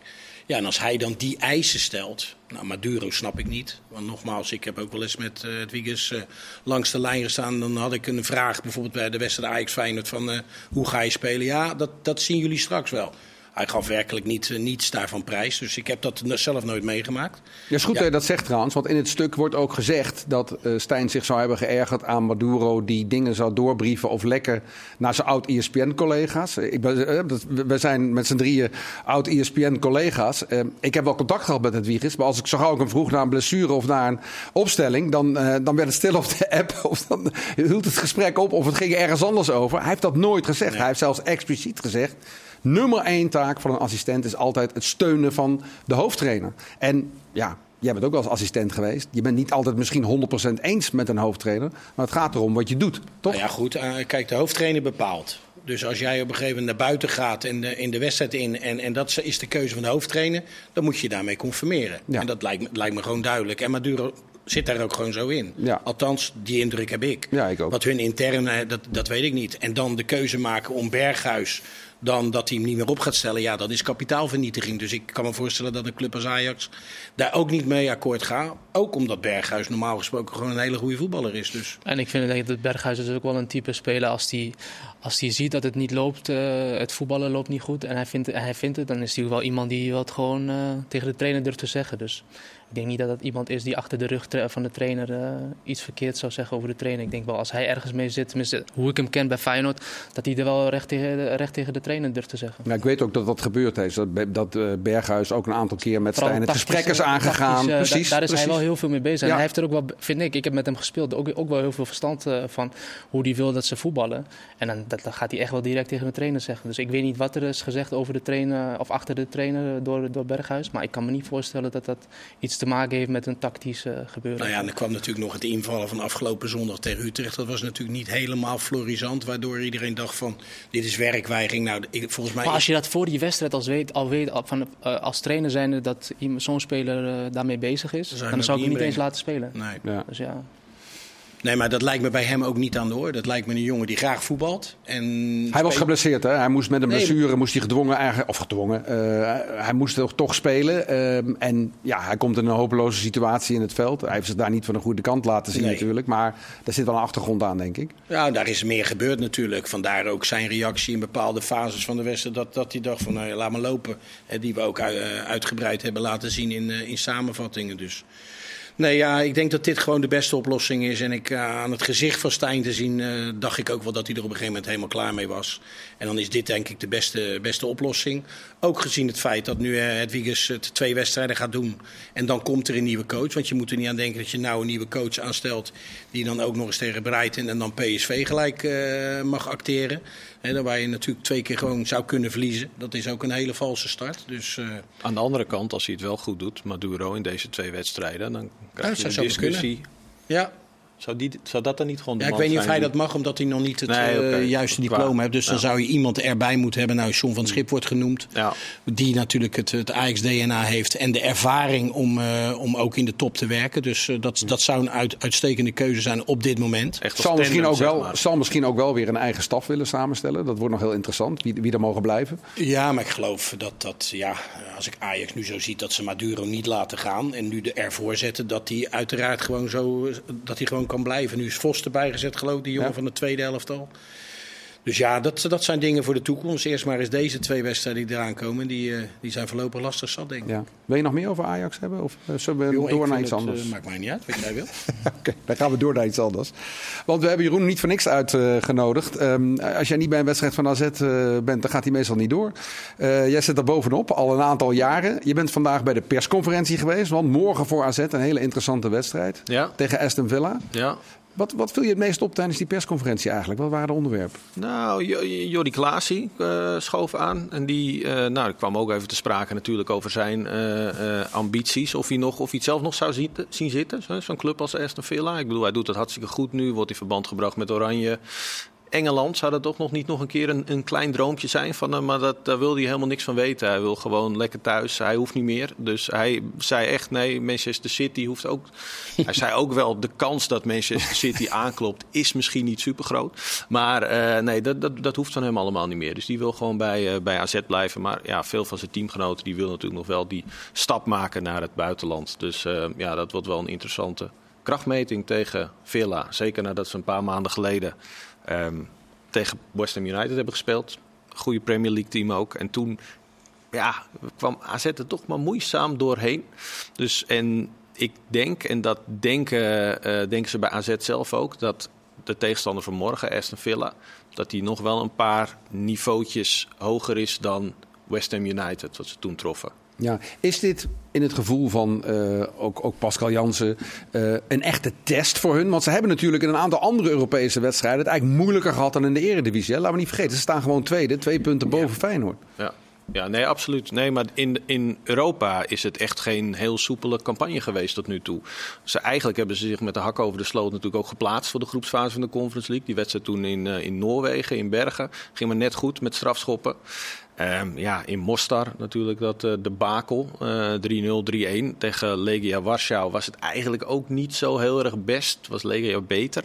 Ja, en als hij dan die eisen stelt... Nou, Maduro snap ik niet. Want nogmaals, ik heb ook wel eens met uh, langs de lijn gestaan. Dan had ik een vraag bijvoorbeeld bij de wedstrijd Ajax Feyenoord van... Hoe ga je spelen? Ja, dat, dat zien jullie straks wel. Hij gaf werkelijk niet, uh, niets daarvan prijs. Dus ik heb dat zelf nooit meegemaakt. Ja, is goed ja. dat je dat zegt trouwens. Want in het stuk wordt ook gezegd dat uh, Stijn zich zou hebben geërgerd aan Maduro... die dingen zou doorbrieven of lekken naar zijn oud-ESPN-collega's. Uh, we zijn met z'n drieën oud-ESPN-collega's. Uh, ik heb wel contact gehad met het Wiegers. Maar als ik zo gauw ik hem vroeg naar een blessure of naar een opstelling... dan, uh, dan werd het stil op de app. [laughs] Of dan hield het gesprek op of het ging ergens anders over. Hij heeft dat nooit gezegd. Nee. Hij heeft zelfs expliciet gezegd... Nummer één taak van een assistent is altijd het steunen van de hoofdtrainer. En ja, jij bent ook wel als assistent geweest. Je bent niet altijd misschien 100% eens met een hoofdtrainer. Maar het gaat erom wat je doet, toch? Nou ja, goed. eh, kijk, de hoofdtrainer bepaalt. Dus als jij op een gegeven moment naar buiten gaat en de, in de wedstrijd in... En, en dat is de keuze van de hoofdtrainer... dan moet je je daarmee conformeren. Ja. En dat lijkt, me- lijkt me gewoon duidelijk. En Maduro zit daar ook gewoon zo in. Ja. Althans, die indruk heb ik. Ja, ik ook. Wat hun intern, eh, dat, dat weet ik niet. En dan de keuze maken om Berghuis... dan dat hij hem niet meer op gaat stellen... ja, dat is kapitaalvernietiging. Dus ik kan me voorstellen dat een club als Ajax... daar ook niet mee akkoord gaat. Ook omdat Berghuis normaal gesproken gewoon een hele goede voetballer is. Dus En ik vind dat Berghuis is ook wel een type speler als die, als die ziet dat het niet loopt, eh, het voetballen loopt niet goed en hij vindt, hij vindt het, dan is hij wel iemand die wat gewoon eh, tegen de trainer durft te zeggen. Dus ik denk niet dat het iemand is die achter de rug van de trainer eh, iets verkeerd zou zeggen over de trainer. Ik denk wel als hij ergens mee zit, tenminste hoe ik hem ken bij Feyenoord, dat hij er wel recht tegen, de- recht tegen de trainer durft te zeggen. Ja, ik weet ook dat dat gebeurd is. Dat, dat eh, Berghuis ook een aantal keer met Vooral Stijn het gesprek is tactische- aangegaan. da- precies, daar is precies. hij wel heel veel mee bezig. En hij heeft er ook wel, vind ik, ik heb met hem gespeeld, ook, ook wel heel veel verstand eh, van hoe hij wil dat ze voetballen. En dan, dat, dat gaat hij echt wel direct tegen de trainer zeggen. Dus ik weet niet wat er is gezegd over de trainer of achter de trainer door, door Berghuis. Maar ik kan me niet voorstellen dat dat iets te maken heeft met een tactisch gebeuren. Nou ja, en er kwam natuurlijk nog het invallen van afgelopen zondag tegen Utrecht. Dat was natuurlijk niet helemaal florisant, waardoor iedereen dacht van dit is werkweigering. Nou, ik, volgens mij Maar als je dat voor die wedstrijd als weet, al weet al van, eh, als trainer zijnde dat iemand- zo'n speler eh, daarmee bezig is, Dan zou ik hem niet eens laten spelen. Nee. Ja. Dus ja. Nee, maar dat lijkt me bij hem ook niet aan de orde. Dat lijkt me een jongen die graag voetbalt. En Hij was geblesseerd, hè? Hij moest met een Nee, blessure, moest hij gedwongen, eigenlijk, of gedwongen, eh, hij moest toch, toch spelen. ehm, en ja, hij komt in een hopeloze situatie in het veld. Hij heeft zich daar niet van de goede kant laten zien Nee. natuurlijk. Maar daar zit wel een achtergrond aan, denk ik. Ja, daar is meer gebeurd natuurlijk. Vandaar ook zijn reactie in bepaalde fases van de wedstrijd. Dat, dat hij dacht van nou, laat maar lopen. Hè, die we ook eh, uitgebreid hebben laten zien in, eh, in samenvattingen. Dus. Nee, ja, ik denk dat dit gewoon de beste oplossing is. En ik, eh, aan het gezicht van Stijn te zien, eh, dacht ik ook wel dat hij er op een gegeven moment helemaal klaar mee was. En dan is dit denk ik de beste, beste oplossing. Ook gezien het feit dat nu eh Hedwiges het twee wedstrijden gaat doen. En dan komt er een nieuwe coach. Want je moet er niet aan denken dat je nou een nieuwe coach aanstelt. Die dan ook nog eens tegen Breiten en dan PSV gelijk mag acteren. Dan waar je natuurlijk twee keer gewoon zou kunnen verliezen. Dat is ook een hele valse start. Dus eh, Aan de andere kant, als hij het wel goed doet, Maduro in deze twee wedstrijden, dan krijg dat je een discussie. ja. Zou, die, zou dat dan niet gewoon de Ja, ik weet niet of hij die- dat mag, omdat hij nog niet het Nee, eh, juiste diploma heeft. Dus dan zou je iemand erbij moeten hebben. Nou, John van Schip wordt genoemd. Ja. Die natuurlijk het, het Ajax-DNA heeft. En de ervaring om, eh, om ook in de top te werken. Dus eh, dat, dat zou een uit, uitstekende keuze zijn op dit moment. Echt Zal misschien, ook wel, maar. zal misschien ook wel weer een eigen staf willen samenstellen. Dat wordt nog heel interessant, wie, wie er mogen blijven. Ja, maar ik geloof dat, dat ja, als ik Ajax nu zo ziet dat ze Maduro niet laten gaan. En nu de ervoor zetten dat hij uiteraard gewoon zo dat hij gewoon kan blijven. Nu is Vos erbij gezet, geloof ik, die jongen Ja. van de tweede helft al. Dus ja, dat, dat zijn dingen voor de toekomst. Eerst maar eens deze twee wedstrijden die eraan komen. Die, eh, die zijn voorlopig lastig zat, denk ik. Ja. Wil je nog meer over Ajax hebben? Of eh, zullen we Jongen, door naar iets het, anders? eh, maakt mij niet uit, wat jij wil. [laughs] Oké, dan gaan we door naar iets anders. Want we hebben Jeroen niet voor niks uitgenodigd. Ehm, als jij niet bij een wedstrijd van AZ bent, dan gaat hij meestal niet door. Eh, jij zit er bovenop, al een aantal jaren. Je bent vandaag bij de persconferentie geweest. Want morgen voor AZ een hele interessante wedstrijd. Ja. Tegen Aston Villa. Ja. Wat, wat viel je het meest op tijdens die persconferentie eigenlijk? Wat waren de onderwerpen? Nou, Jo- Jordi Klaasie eh, schoof aan. En die eh, nou, kwam ook even te sprake natuurlijk over zijn eh, ambities. Of hij, nog, of hij het zelf nog zou zien, zien zitten. Zo- Zo'n club als Aston Villa. Ik bedoel, hij doet het hartstikke goed nu. Wordt in verband gebracht met Oranje. Engeland zou dat toch nog niet nog een keer een, een klein droompje zijn van hem. Maar dat, daar wil hij helemaal niks van weten. Hij wil gewoon lekker thuis. Hij hoeft niet meer. Dus hij zei echt, nee, Manchester City hoeft ook... [laughs] hij zei ook wel, de kans dat Manchester City [laughs] aanklopt is misschien niet super groot. Maar eh, nee, dat, dat, dat hoeft van hem allemaal niet meer. Dus die wil gewoon bij, eh, bij AZ blijven. Maar ja, veel van zijn teamgenoten die willen natuurlijk nog wel die stap maken naar het buitenland. Dus eh, ja, dat wordt wel een interessante krachtmeting tegen Villa. Zeker nadat ze een paar maanden geleden ehm, tegen West Ham United hebben gespeeld. Goede Premier League team ook. En toen ja, kwam AZ er toch maar moeizaam doorheen. Dus en ik denk, en dat denken, eh, denken ze bij AZ zelf ook, dat de tegenstander van morgen, Aston Villa, dat die nog wel een paar niveautjes hoger is dan West Ham United, wat ze toen troffen. Ja, is dit in het gevoel van eh, ook, ook Pascal Jansen eh, een echte test voor hun? Want ze hebben natuurlijk in een aantal andere Europese wedstrijden het eigenlijk moeilijker gehad dan in de Eredivisie. hè. Laten we niet vergeten, ze staan gewoon tweede, twee punten boven Feyenoord. Ja. Ja, nee, absoluut. Nee, maar in, in Europa is het echt geen heel soepele campagne geweest tot nu toe. Ze, eigenlijk hebben ze zich met de hak over de sloot natuurlijk ook geplaatst voor de groepsfase van de Conference League. Die wedstrijd toen in, uh, in Noorwegen, in Bergen, ging maar net goed met strafschoppen. Um, ja, in Mostar natuurlijk dat uh, de bakel. Uh, 3-0, 3-1 tegen Legia Warschau was het eigenlijk ook niet zo heel erg best. Was Legia beter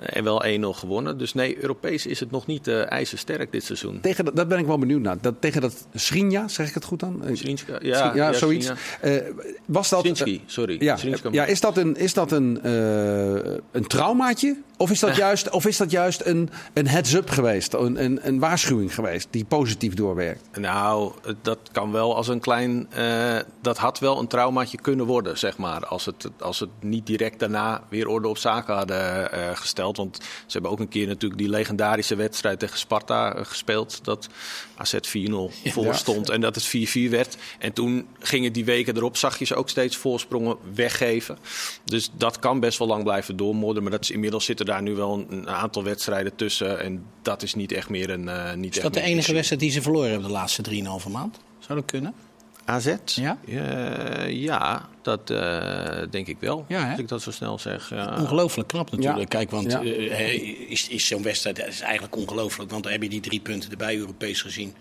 uh, en wel 1-0 gewonnen. Dus nee, Europees is het nog niet ijzersterk dit seizoen. Tegen dat, dat ben ik wel benieuwd naar. Dat, tegen dat Schrinja, zeg ik het goed dan? Schrinska, ja, ja, ja, zoiets. was dat, Schrinski, sorry. Ja, ja, is dat een, is dat een, een traumaatje? Of is dat [laughs] juist, of is dat juist een, een heads-up geweest? Een, een, een waarschuwing geweest die positief doorwerkt? Nou, dat kan wel als een klein. Uh, dat had wel een traumaatje kunnen worden, zeg maar. Als het, als het niet direct daarna weer orde op zaken hadden uh, gesteld. Want ze hebben ook een keer natuurlijk die legendarische wedstrijd tegen Sparta uh, gespeeld. Dat AZ 4-0 voor stond en dat het 4-4 werd. En toen gingen die weken erop, zag je ze ook steeds voorsprongen weggeven. Dus dat kan best wel lang blijven doormodderen. Maar dat is, inmiddels zitten daar nu wel een, een, aantal wedstrijden tussen. En dat is niet echt meer een. Niet is dat de enige wedstrijd die ze verloren hebben de laatste 3,5 maand? Zou dat kunnen? AZ? Ja, uh, ja dat uh, denk ik wel. Ja, als ik dat zo snel zeg. Ja. Ongelooflijk knap natuurlijk. Ja. Kijk, want ja. uh, is, is zo'n wedstrijd is eigenlijk ongelooflijk. Want dan heb je die drie punten erbij Europees gezien.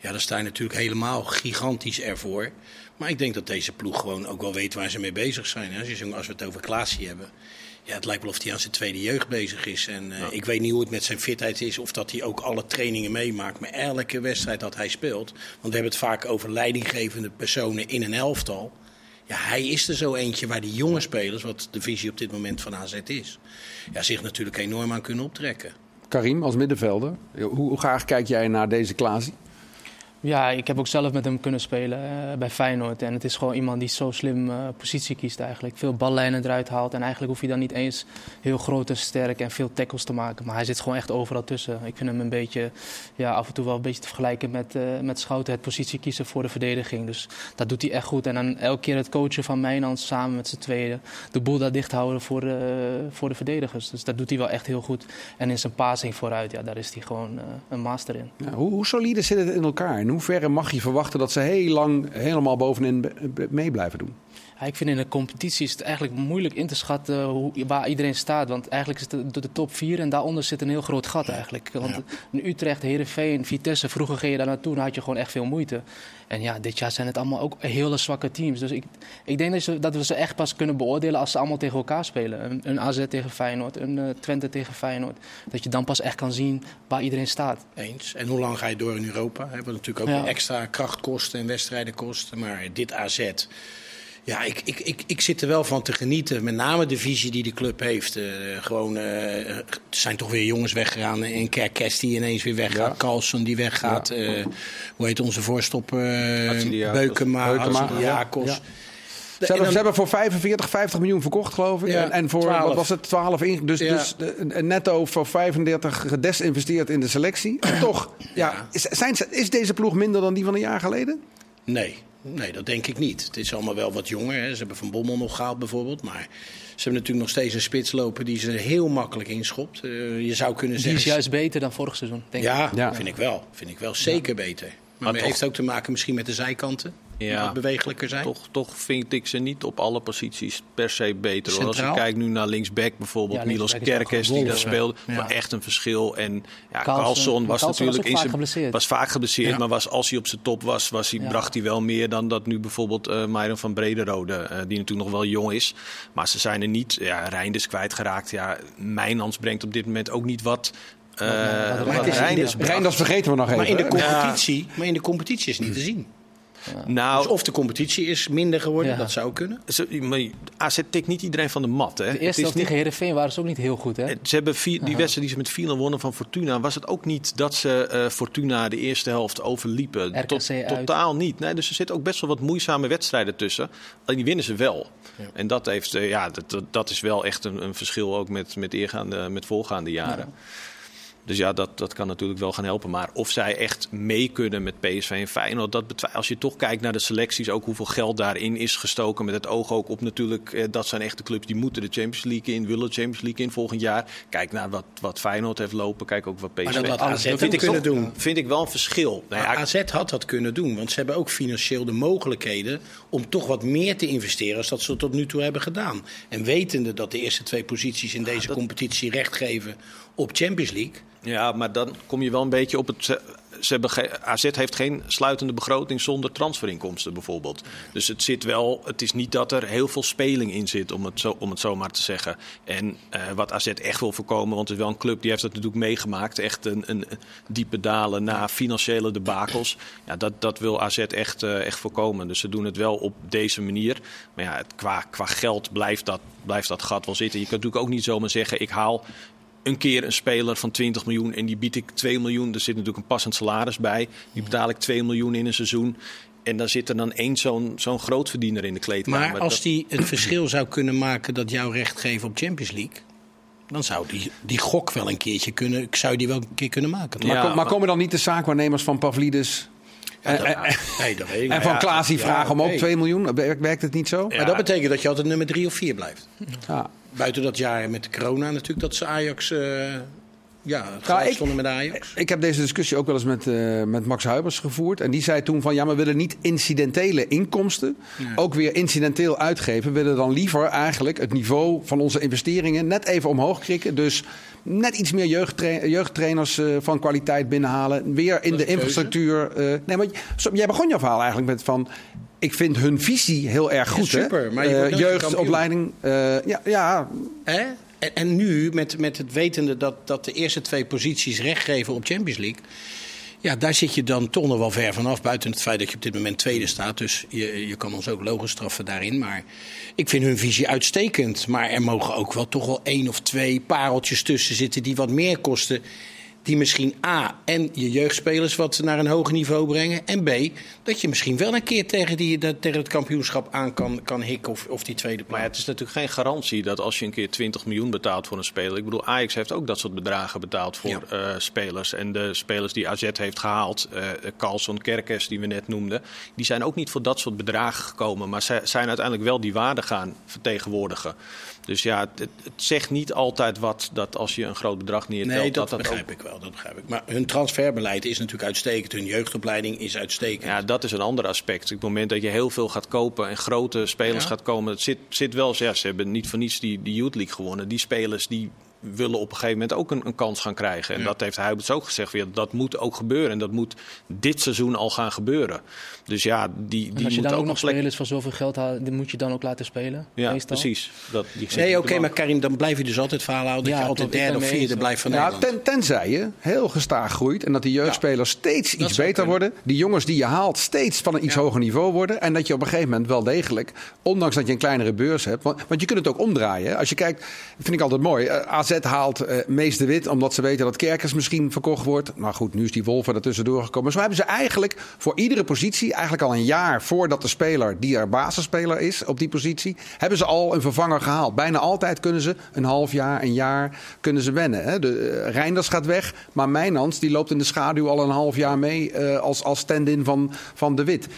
Ja, dan sta je natuurlijk helemaal gigantisch ervoor. Maar ik denk dat deze ploeg gewoon ook wel weet waar ze mee bezig zijn. Als, je, als we het over Klaasie hebben. Ja, het lijkt wel of hij aan zijn tweede jeugd bezig is. En uh, ja. ik weet niet hoe het met zijn fitheid is. Of dat hij ook alle trainingen meemaakt. Maar elke wedstrijd dat hij speelt. Want we hebben het vaak over leidinggevende personen in een elftal. Ja, hij is er zo eentje waar die jonge spelers, wat de visie op dit moment van AZ is, ja, zich natuurlijk enorm aan kunnen optrekken. Karim, als middenvelder, hoe, hoe graag kijk jij naar deze Klaasie? Ja, ik heb ook zelf met hem kunnen spelen uh, bij Feyenoord. En het is gewoon iemand die zo slim uh, positie kiest eigenlijk. Veel ballijnen eruit haalt. En eigenlijk hoef je dan niet eens heel groot en sterk en veel tackles te maken. Maar hij zit gewoon echt overal tussen. Ik vind hem een beetje, ja, af en toe wel een beetje te vergelijken met, uh, met Schouten. Het positie kiezen voor de verdediging. Dus dat doet hij echt goed. En dan elke keer het coachen van Mijnans samen met z'n tweeën. De boel daar dicht houden voor voor de verdedigers. Dus dat doet hij wel echt heel goed. En in zijn passing vooruit, ja, daar is hij gewoon een master in. Hoe, hoe solide zit het in elkaar? Hoeverre mag je verwachten dat ze heel lang helemaal bovenin mee blijven doen? Ja, ik vind in de competitie is het eigenlijk moeilijk in te schatten hoe, waar iedereen staat. Want eigenlijk is het de, de top 4 en daaronder zit een heel groot gat eigenlijk. Want ja. Utrecht, Heerenveen, Vitesse, vroeger ging je daar naartoe en had je gewoon echt veel moeite. En ja, dit jaar zijn het allemaal ook hele zwakke teams. Dus ik, ik denk dat, ze, dat we ze echt pas kunnen beoordelen als ze allemaal tegen elkaar spelen. Een, een AZ tegen Feyenoord, een uh, Twente tegen Feyenoord. Dat je dan pas echt kan zien waar iedereen staat. Eens. En hoe lang ga je door in Europa? Wat natuurlijk ook ja. extra kracht kosten en wedstrijden kosten. Maar dit AZ... Ja, ik, ik, ik, ik zit er wel van te genieten. Met name de visie die de club heeft. Uh, gewoon, uh, er zijn toch weer jongens weggegaan. En Kerkes die ineens weer weggaat. Ja. Carlson die weggaat. Ja. Uh, hoe heet onze voorstopper? Beukema, Beukema. Jacobs. Ja. Ze hebben, dan, ze hebben voor 45, 50 miljoen verkocht, geloof ik. Ja, en, en, voor 12. wat was het? 12 in. Dus, ja. dus de, netto voor 35 gedesinvesteerd in de selectie. En toch, ja, is, zijn, is deze ploeg minder dan die van een jaar geleden? Nee. Nee, dat denk ik niet. Het is allemaal wel wat jonger. Hè. Ze hebben Van Bommel nog gehaald bijvoorbeeld. Maar ze hebben natuurlijk nog steeds een spits lopen die ze heel makkelijk inschopt. Uh, je zou kunnen die zeggen... Die is juist beter dan vorig seizoen, denk ja, ik. Ja, vind ik wel. Vind ik wel zeker ja. beter. Maar, maar het heeft ook te maken misschien met de zijkanten. Ja, bewegelijker zijn. Toch, toch vind ik ze niet op alle posities per se beter. Hoor. Als je kijkt nu naar linksback bijvoorbeeld, ja, Milos Kerkes die daar speelde, ja. maar echt een verschil. En ja, Carlson was Carlson natuurlijk was in vaak zijn, was vaak geblesseerd, ja. maar was, als hij op zijn top was, was hij, bracht hij wel meer dan dat nu bijvoorbeeld uh, Myron van Brederode, uh, die natuurlijk nog wel jong is. Maar ze zijn er niet, ja, Reinders kwijtgeraakt. Ja, Mijnans brengt op dit moment ook niet wat uh, wat Reinders, Reinders vergeten we nog even. Maar in de competitie, maar in de competitie is niet te zien. Ja. Nou, dus of de competitie is minder geworden, ja. dat zou kunnen. AZ tikt niet iedereen van de mat. Hè? De eerste helft tegen Heerenveen waren ze ook niet heel goed. Hè? Ze hebben vier, die wedstrijd die ze met 4 wonnen van Fortuna... was het ook niet dat ze uh, Fortuna de eerste helft overliepen. RKC Tot, totaal niet. Nee, dus er zitten ook best wel wat moeizame wedstrijden tussen. Alleen die winnen ze wel. Ja. En dat, heeft, uh, ja, dat, dat is wel echt een, een verschil ook met, met, eergaande, met voorgaande jaren. Dus ja, dat, dat kan natuurlijk wel gaan helpen. Maar of zij echt mee kunnen met PSV en Feyenoord, dat betwijfel. Als je toch kijkt naar de selecties, ook hoeveel geld daarin is gestoken. Met het oog ook op natuurlijk, eh, dat zijn echte clubs die moeten de Champions League in, willen de Champions League in volgend jaar. Kijk naar wat, wat Feyenoord heeft lopen, kijk ook wat PSV. Maar dat had. AZ Dat vind ik kunnen toch- doen. Vind ik wel een verschil. Nou ja, AZ had dat kunnen doen, want ze hebben ook financieel de mogelijkheden om toch wat meer te investeren als dat ze tot nu toe hebben gedaan. En wetende dat de eerste twee posities in deze competitie recht geven op Champions League. Ja, maar dan kom je wel een beetje op het. Ze, hebben AZ heeft geen sluitende begroting zonder transferinkomsten bijvoorbeeld. Dus het zit wel. Het is niet dat er heel veel speling in zit, om het zo, om het zo maar te zeggen. En eh, wat AZ echt wil voorkomen, want het is wel een club die heeft dat natuurlijk meegemaakt. Echt een, een diepe dalen na financiële debakels. Ja, dat, dat wil AZ echt, eh, echt voorkomen. Dus ze doen het wel op deze manier. Maar ja, het, qua, qua geld blijft dat, blijft dat gat wel zitten. Je kunt natuurlijk ook niet zomaar zeggen: ik haal een keer een speler van 20 miljoen en die bied ik 2 miljoen. Er zit natuurlijk een passend salaris bij. Die betaal ik 2 miljoen in een seizoen. En dan zit er dan één zo'n zo'n grootverdiener in de kleedkamer. Maar als Dat- die het [clears throat] verschil zou kunnen maken dat jou recht geeft op Champions League, dan zou die, die gok wel een keertje kunnen, zou je die wel een keer kunnen maken. Maar, kom- maar komen dan niet de zaakwaarnemers van Pavlidis Ja, dat, en- en- nee, dat weet ik en niet. van Klaas die ja, vragen om ook oké. 2 miljoen? Werkt, werkt het niet zo? Maar dat betekent dat je altijd nummer drie of vier blijft. Ja. Buiten dat jaar met de corona natuurlijk, dat ze Ajax... ja, het Nou, ik- stonden met Ajax. Ik heb deze discussie ook wel eens met, eh, met Max Huibers gevoerd. En die zei toen van ja, maar we willen niet incidentele inkomsten ook weer incidenteel uitgeven. We willen dan liever eigenlijk het niveau van onze investeringen net even omhoog krikken. Dus net iets meer jeugdtra- jeugdtrainers eh, van kwaliteit binnenhalen. Weer in de infrastructuur. eh, nee, maar jij begon je verhaal eigenlijk met van... Ik vind hun visie heel erg goed. super, hè? maar je jeugdopleiding. ja, ja, Hè? En, en nu, met, met het wetende dat, dat de eerste twee posities recht geven op Champions League. Ja, daar zit je dan toch nog wel ver vanaf. Buiten het feit dat je op dit moment tweede staat. Dus je, je kan ons ook logisch straffen daarin. Maar ik vind hun visie uitstekend. Maar er mogen ook wel toch wel één of twee pareltjes tussen zitten die wat meer kosten. Die misschien A, en je jeugdspelers wat naar een hoger niveau brengen. En B, dat je misschien wel een keer tegen, die, dat, tegen het kampioenschap aan kan, kan hikken of, of die tweede Maar plaats. ja, het is natuurlijk geen garantie dat als je een keer 20 miljoen betaalt voor een speler. Ik bedoel, Ajax heeft ook dat soort bedragen betaald voor eh, spelers. En de spelers die AZ heeft gehaald, eh Carlson, Kerkers die we net noemden, die zijn ook niet voor dat soort bedragen gekomen. Maar zij zijn uiteindelijk wel die waarde gaan vertegenwoordigen. Dus ja, het, het zegt niet altijd wat dat als je een groot bedrag neertelt. Nee, dat, dat begrijp ik wel. Dat begrijp ik. Maar hun transferbeleid is natuurlijk uitstekend. Hun jeugdopleiding is uitstekend. Ja, dat is een ander aspect. Op het moment dat je heel veel gaat kopen en grote spelers Ja. gaat komen, het zit, zit wel. Ja, ze hebben niet voor niets die, die Youth League gewonnen. Die spelers die willen op een gegeven moment ook een, een kans gaan krijgen. En dat heeft Huibers ook gezegd. Ja, dat moet ook gebeuren. En dat moet dit seizoen al gaan gebeuren. Dus ja, die, die als je dan ook ook nog plek- spelers van zoveel geld haalt, die moet je dan ook laten spelen. Ja, meestal. precies. Dat, die Nee, oké, maar Karim, dan blijf je dus altijd verhaal houden dat Ja, je altijd derde of vierde blijft van Ja, Nederland. ten, tenzij je heel gestaag groeit en dat die jeugdspelers steeds dat iets beter kunnen. worden. Die jongens die je haalt steeds van een iets Ja. hoger niveau worden. En dat je op een gegeven moment wel degelijk, ondanks dat je een kleinere beurs hebt. Want, want je kunt het ook omdraaien. Als je kijkt, vind ik altijd mooi. eh, Haalt eh Mees de Wit omdat ze weten dat Kerkers misschien verkocht wordt. Maar goed, nu is die Wolf er tussendoor gekomen. Zo hebben ze eigenlijk voor iedere positie, eigenlijk al een jaar voordat de speler die er basisspeler is op die positie, hebben ze al een vervanger gehaald. Bijna altijd kunnen ze een half jaar, een jaar kunnen ze wennen. Hè. De, eh, Reinders gaat weg, maar Mijnans die loopt in de schaduw al een half jaar mee eh, als, als stand-in van, van de Wit.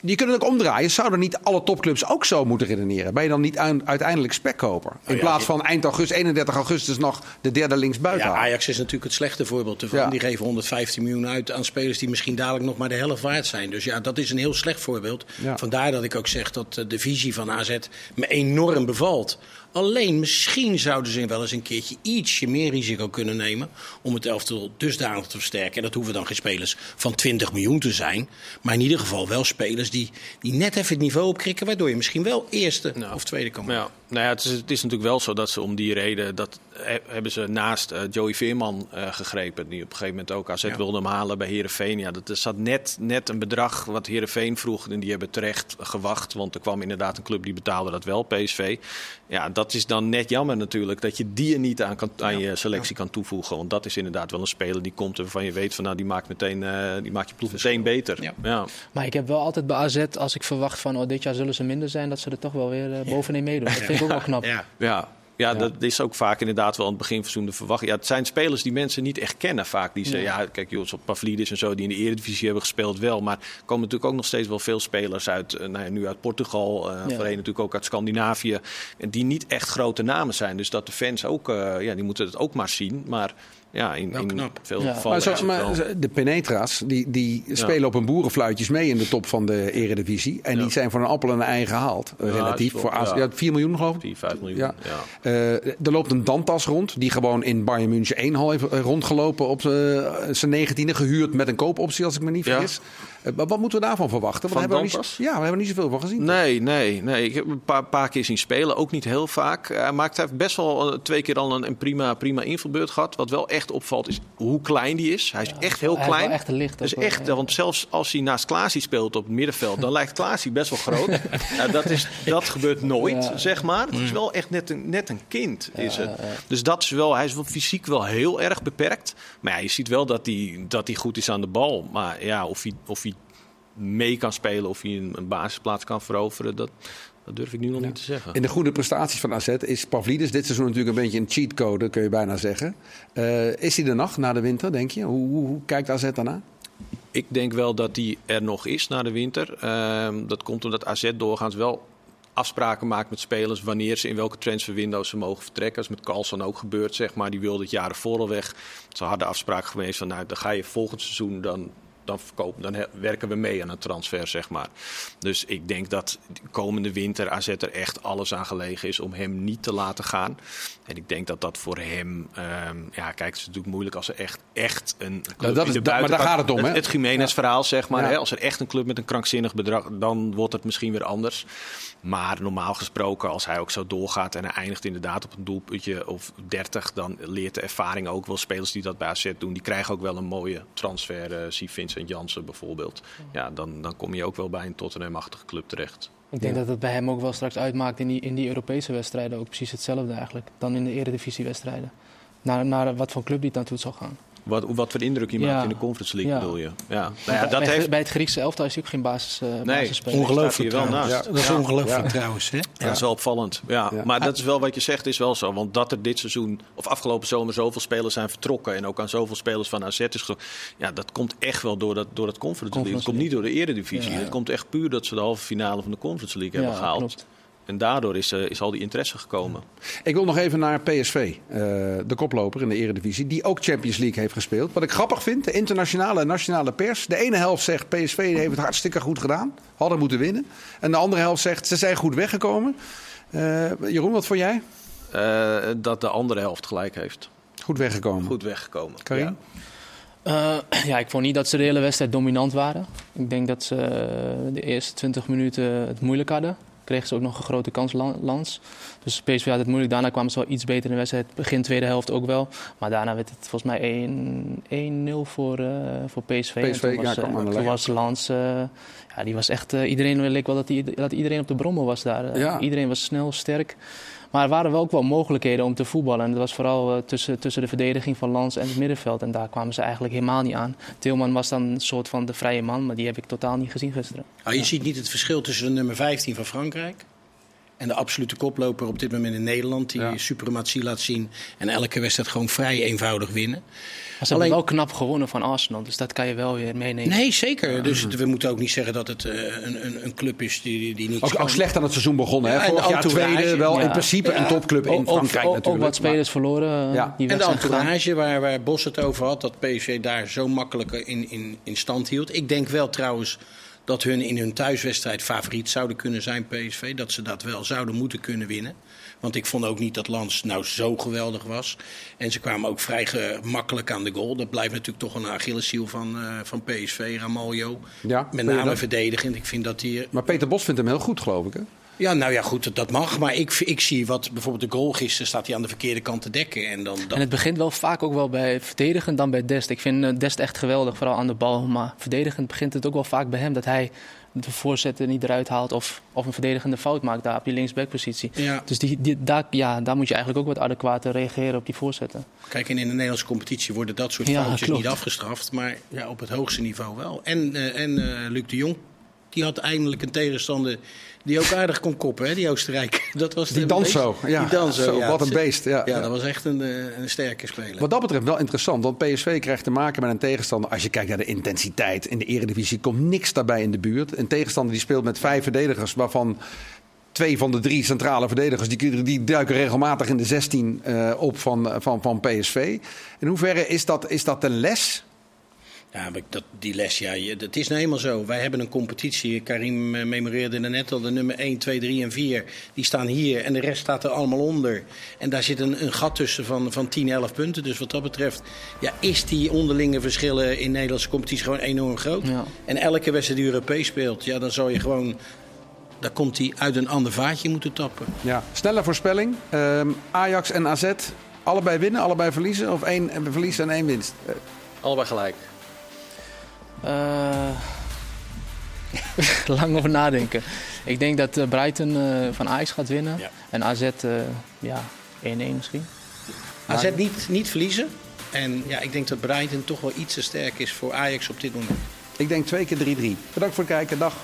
Je kunt het ook omdraaien. Zouden niet alle topclubs ook zo moeten redeneren? Ben je dan niet uiteindelijk spekkoper? In ja, plaats van eind augustus, 31 augustus nog de derde linksbuiten Ja. Ajax is natuurlijk het slechte voorbeeld ervan. Ja. Die geven 115 miljoen uit aan spelers die misschien dadelijk nog maar de helft waard zijn. Dus ja, dat is een heel slecht voorbeeld. Ja. Vandaar dat ik ook zeg dat eh, de visie van AZ me enorm bevalt. Alleen misschien zouden ze wel eens een keertje ietsje meer risico kunnen nemen om het elftal dusdanig te versterken. En dat hoeven dan geen spelers van 20 miljoen te zijn. Maar in ieder geval wel spelers die, die net even het niveau opkrikken. Waardoor je misschien wel eerste Nou, of tweede kan worden. Ja, nou ja, het is, het is natuurlijk wel zo dat ze om die reden... dat he- hebben ze naast eh, Joey Veerman eh, gegrepen... die op een gegeven moment ook AZ Ja. wilde hem halen bij Herenveen. Ja, dat er zat net, net een bedrag wat Herenveen vroeg... en die hebben terecht gewacht. Want er kwam inderdaad een club die betaalde dat wel, PSV. Ja, dat is dan net jammer natuurlijk... dat je die er niet aan, kan, aan je selectie kan toevoegen. Want dat is inderdaad wel een speler die komt... en waarvan je weet van nou, die maakt, meteen, eh, die maakt je ploeg meteen beter. Ja. Ja. Maar ik heb wel altijd bij AZ, als ik verwacht van oh, dit jaar zullen ze minder zijn, dat ze er toch wel weer eh, bovenin meedoen. Dat vind ik ook wel knap. Ja. Ja, Ja, dat is ook vaak inderdaad wel aan het begin van de verwachting. Ja, het zijn spelers die mensen niet echt kennen vaak. Die ze, ja. kijk, Jos Pavlidis en zo, die in de Eredivisie hebben gespeeld wel. Maar er komen natuurlijk ook nog steeds wel veel spelers uit, eh, nou ja, nu uit Portugal. Uh, ja. Voorheen natuurlijk ook uit Scandinavië. Die niet echt grote namen zijn. Dus dat de fans ook, uh, ja, die moeten het ook maar zien. Maar ja, in, in veel ja. gevallen. Maar, zo, maar de Penetra's, die, die spelen op een boerenfluitjes mee in de top van de eredivisie. En die zijn voor een appel en een ei gehaald, relatief. Voor ja. 4 miljoen geloof ik. 4, 5 miljoen, ja. Uh, er loopt een Dantas rond, die gewoon in Bayern München 1 hal heeft rondgelopen op zijn negentiende. Gehuurd met een koopoptie, als ik me niet vergis. Uh, wat moeten we daarvan verwachten? Van hebben Dantas? We niet, ja, we hebben er niet zoveel van gezien. Nee, nee, nee. Ik heb een paar, paar keer zien spelen, ook niet heel vaak. Hij maakt hij heeft best wel twee keer al een, een prima, prima invulbeurt gehad. Wat wel echt opvalt is hoe klein die is. Hij is ja, echt heel hij klein. echt licht. Dus echt, ja. want zelfs als hij naast Klaasie speelt op het middenveld, dan lijkt Klaasie best wel groot. [laughs] ja, dat, is, dat gebeurt nooit, ja. zeg maar. Het is wel echt net een, net een kind. Is het. Dus dat is wel, hij is wel fysiek wel heel erg beperkt. Maar ja, je ziet wel dat hij, dat hij goed is aan de bal. Maar ja, of hij, of hij mee kan spelen, of hij een, een basisplaats kan veroveren, dat, dat durf ik nu nog ja. niet te zeggen. In de goede prestaties van AZ is Pavlidis dit seizoen natuurlijk een beetje een cheatcode, kun je bijna zeggen. Uh, is hij er nog na de winter, denk je? Hoe, hoe, hoe kijkt AZ daarna? Ik denk wel dat hij er nog is na de winter. Uh, dat komt omdat AZ doorgaans wel afspraken maakt met spelers wanneer ze in welke transferwindow ze mogen vertrekken. Dat is met Carlson ook gebeurd, zeg maar. Die wilde het jaren voor al weg. Ze hadden afspraak geweest van, nou, dan ga je volgend seizoen dan dan verkopen, dan werken we mee aan een transfer, zeg maar. Dus ik denk dat komende winter AZ er echt alles aan gelegen is om hem niet te laten gaan. En ik denk dat dat voor hem, um, ja, kijk, het is natuurlijk moeilijk als er echt, echt een club dat is, Maar daar gaat het om, het, hè? Het Jiménez-verhaal, zeg maar. Ja. Hè? Als er echt een club met een krankzinnig bedrag, dan wordt het misschien weer anders. Maar normaal gesproken, als hij ook zo doorgaat en hij eindigt inderdaad op een doelpuntje of 30, dan leert de ervaring ook wel. Spelers die dat bij AZ doen, die krijgen ook wel een mooie transfer. Uh, zie Vincent Jansen bijvoorbeeld. Ja, dan, dan kom je ook wel bij een Tottenham-achtige club terecht. Ik denk ja. dat het bij hem ook wel straks uitmaakt in die, in die Europese wedstrijden. Ook precies hetzelfde eigenlijk. Dan in de Eredivisie-wedstrijden. Naar, naar wat voor club die naartoe zal gaan. Wat, wat voor indruk je maakt in de Conference League, ja. bedoel je? Ja. Nou ja, dat bij, heeft... bij het Griekse elftal is hij ook geen basis, uh, nee, basisspeler. Ongelooflijk wel naast. Ja. Dat is ongelooflijk trouwens. Hè? Ja. dat is wel opvallend. Ja. Maar dat is wel wat je zegt, is wel zo. Want dat er dit seizoen, of afgelopen zomer, zoveel spelers zijn vertrokken... en ook aan zoveel spelers van AZ is Ja, dat komt echt wel door dat, door dat Conference League. Het komt niet door de Eredivisie. Het komt echt puur dat ze de halve finale van de Conference League hebben gehaald. Klopt. En daardoor is, uh, is al die interesse gekomen. Ik wil nog even naar PSV, uh, de koploper in de Eredivisie, die ook Champions League heeft gespeeld. Wat ik grappig vind, de internationale en nationale pers. De ene helft zegt PSV heeft het hartstikke goed gedaan, hadden moeten winnen. En de andere helft zegt ze zijn goed weggekomen. Uh, Jeroen, wat vond jij? dat de andere helft gelijk heeft. Goed weggekomen. Goed weggekomen. Karin? Ja. Uh, ja, ik vond niet dat ze de hele wedstrijd dominant waren. Ik denk dat ze de eerste 20 minuten het moeilijk hadden kregen ze ook nog een grote kans Lans. Dus PSV had het moeilijk. Daarna kwamen ze wel iets beter in de wedstrijd. Begin tweede helft ook wel. Maar daarna werd het volgens mij 1-0 voor, uh, voor PSV. PSV en toen was, ja, uh, toen was Lans... Ja, die was echt... iedereen leek wel dat, die, dat iedereen op de brommer was daar. Ja. Iedereen was snel, sterk. Maar er waren wel ook wel mogelijkheden om te voetballen. En dat was vooral uh, tussen, tussen de verdediging van Lans en het middenveld. En daar kwamen ze eigenlijk helemaal niet aan. Tilman was dan een soort van de vrije man, maar die heb ik totaal niet gezien gisteren. Ah, je ja. ziet niet het verschil tussen de nummer 15 van Frankrijk en de absolute koploper op dit moment in Nederland. Die ja. suprematie laat zien en elke wedstrijd gewoon vrij eenvoudig winnen. Maar ze Alleen... hebben wel knap gewonnen van Arsenal, dus dat kan je wel weer meenemen. Nee, zeker. Ja. Dus we moeten ook niet zeggen dat het uh, een, een, een, club is die, die niet... Ook, ook slecht aan het seizoen begonnen. Ja, hè? Vorig jaar tweede, wel ja. in principe een topclub in Frankrijk natuurlijk. Ook wat spelers maar... verloren. Ja. Die en de entourage waar, waar Bos het over had, dat PSV daar zo makkelijk in, in, in stand hield. Ik denk wel trouwens dat hun in hun thuiswedstrijd favoriet zouden kunnen zijn, PSV. Dat ze dat wel zouden moeten kunnen winnen. Want ik vond ook niet dat Lans nou zo geweldig was. En ze kwamen ook vrij gemakkelijk aan de goal. Dat blijft natuurlijk toch een Achilleshiel van, uh, van PSV, Ramaljo. Ja, Met name verdedigend. Ik vind dat die... Maar Peter Bos vindt hem heel goed, geloof ik, hè? Ja, nou ja, goed, dat mag. Maar ik, ik zie wat bijvoorbeeld de goal gisteren staat hij aan de verkeerde kant te dekken. En, dan, dan... en het begint wel vaak ook wel bij verdedigend dan bij Dest. Ik vind Dest echt geweldig, vooral aan de bal. Maar verdedigend begint het ook wel vaak bij hem dat hij de voorzetten niet eruit haalt of, of een verdedigende fout maakt daar op die linksbackpositie. Ja. Dus die, die, daar, ja, daar moet je eigenlijk ook wat adequater reageren op die voorzetten. Kijk, en in de Nederlandse competitie worden dat soort Ja, foutjes klopt. niet afgestraft. Maar ja, op het hoogste niveau wel. En, uh, en uh, Luc de Jong Die had eindelijk een tegenstander die ook aardig kon koppen, hè, die Oostenrijk. [laughs] Dat was Die de dans beest. zo. Ja, Die dans zo, ja. wat een beest. Ja, Ja, dat was echt een, eh, een sterke speler. Wat dat betreft wel interessant, want PSV krijgt te maken met een tegenstander. Als je kijkt naar de intensiteit in de Eredivisie, komt niks daarbij in de buurt. Een tegenstander die speelt met vijf verdedigers, waarvan twee van de drie centrale verdedigers die, die duiken regelmatig in de 16 eh, op van, van, van PSV. In hoeverre is dat, is dat een les? Ja, maar dat, die les, ja, je- dat is nou eenmaal zo. Wij hebben een competitie. Karim eh, memoreerde er net al. De nummer 1, 2, 3 en 4. Die staan hier en de rest staat er allemaal onder. En daar zit een, een gat tussen van, van 10, 11 punten. Dus wat dat betreft ja, is die onderlinge verschillen in Nederlandse competitie gewoon enorm groot. Ja. En elke wedstrijd die Europees speelt, ja, dan zou je gewoon... Dan komt hij uit een ander vaatje moeten tappen. Ja. Snelle voorspelling. Ehm, Ajax en AZ, allebei winnen, allebei verliezen? Of één verlies en één winst? Eh, Allebei gelijk. Eh, [laughs] lang over nadenken. Ik denk dat eh, Brighton eh, van Ajax gaat winnen. Ja. En AZ, eh, ja, 1-1 misschien. AZ niet, niet verliezen. En ja, ik denk dat Brighton toch wel iets te sterk is voor Ajax op dit moment. ik denk twee keer 3-3. Bedankt voor het kijken. Dag.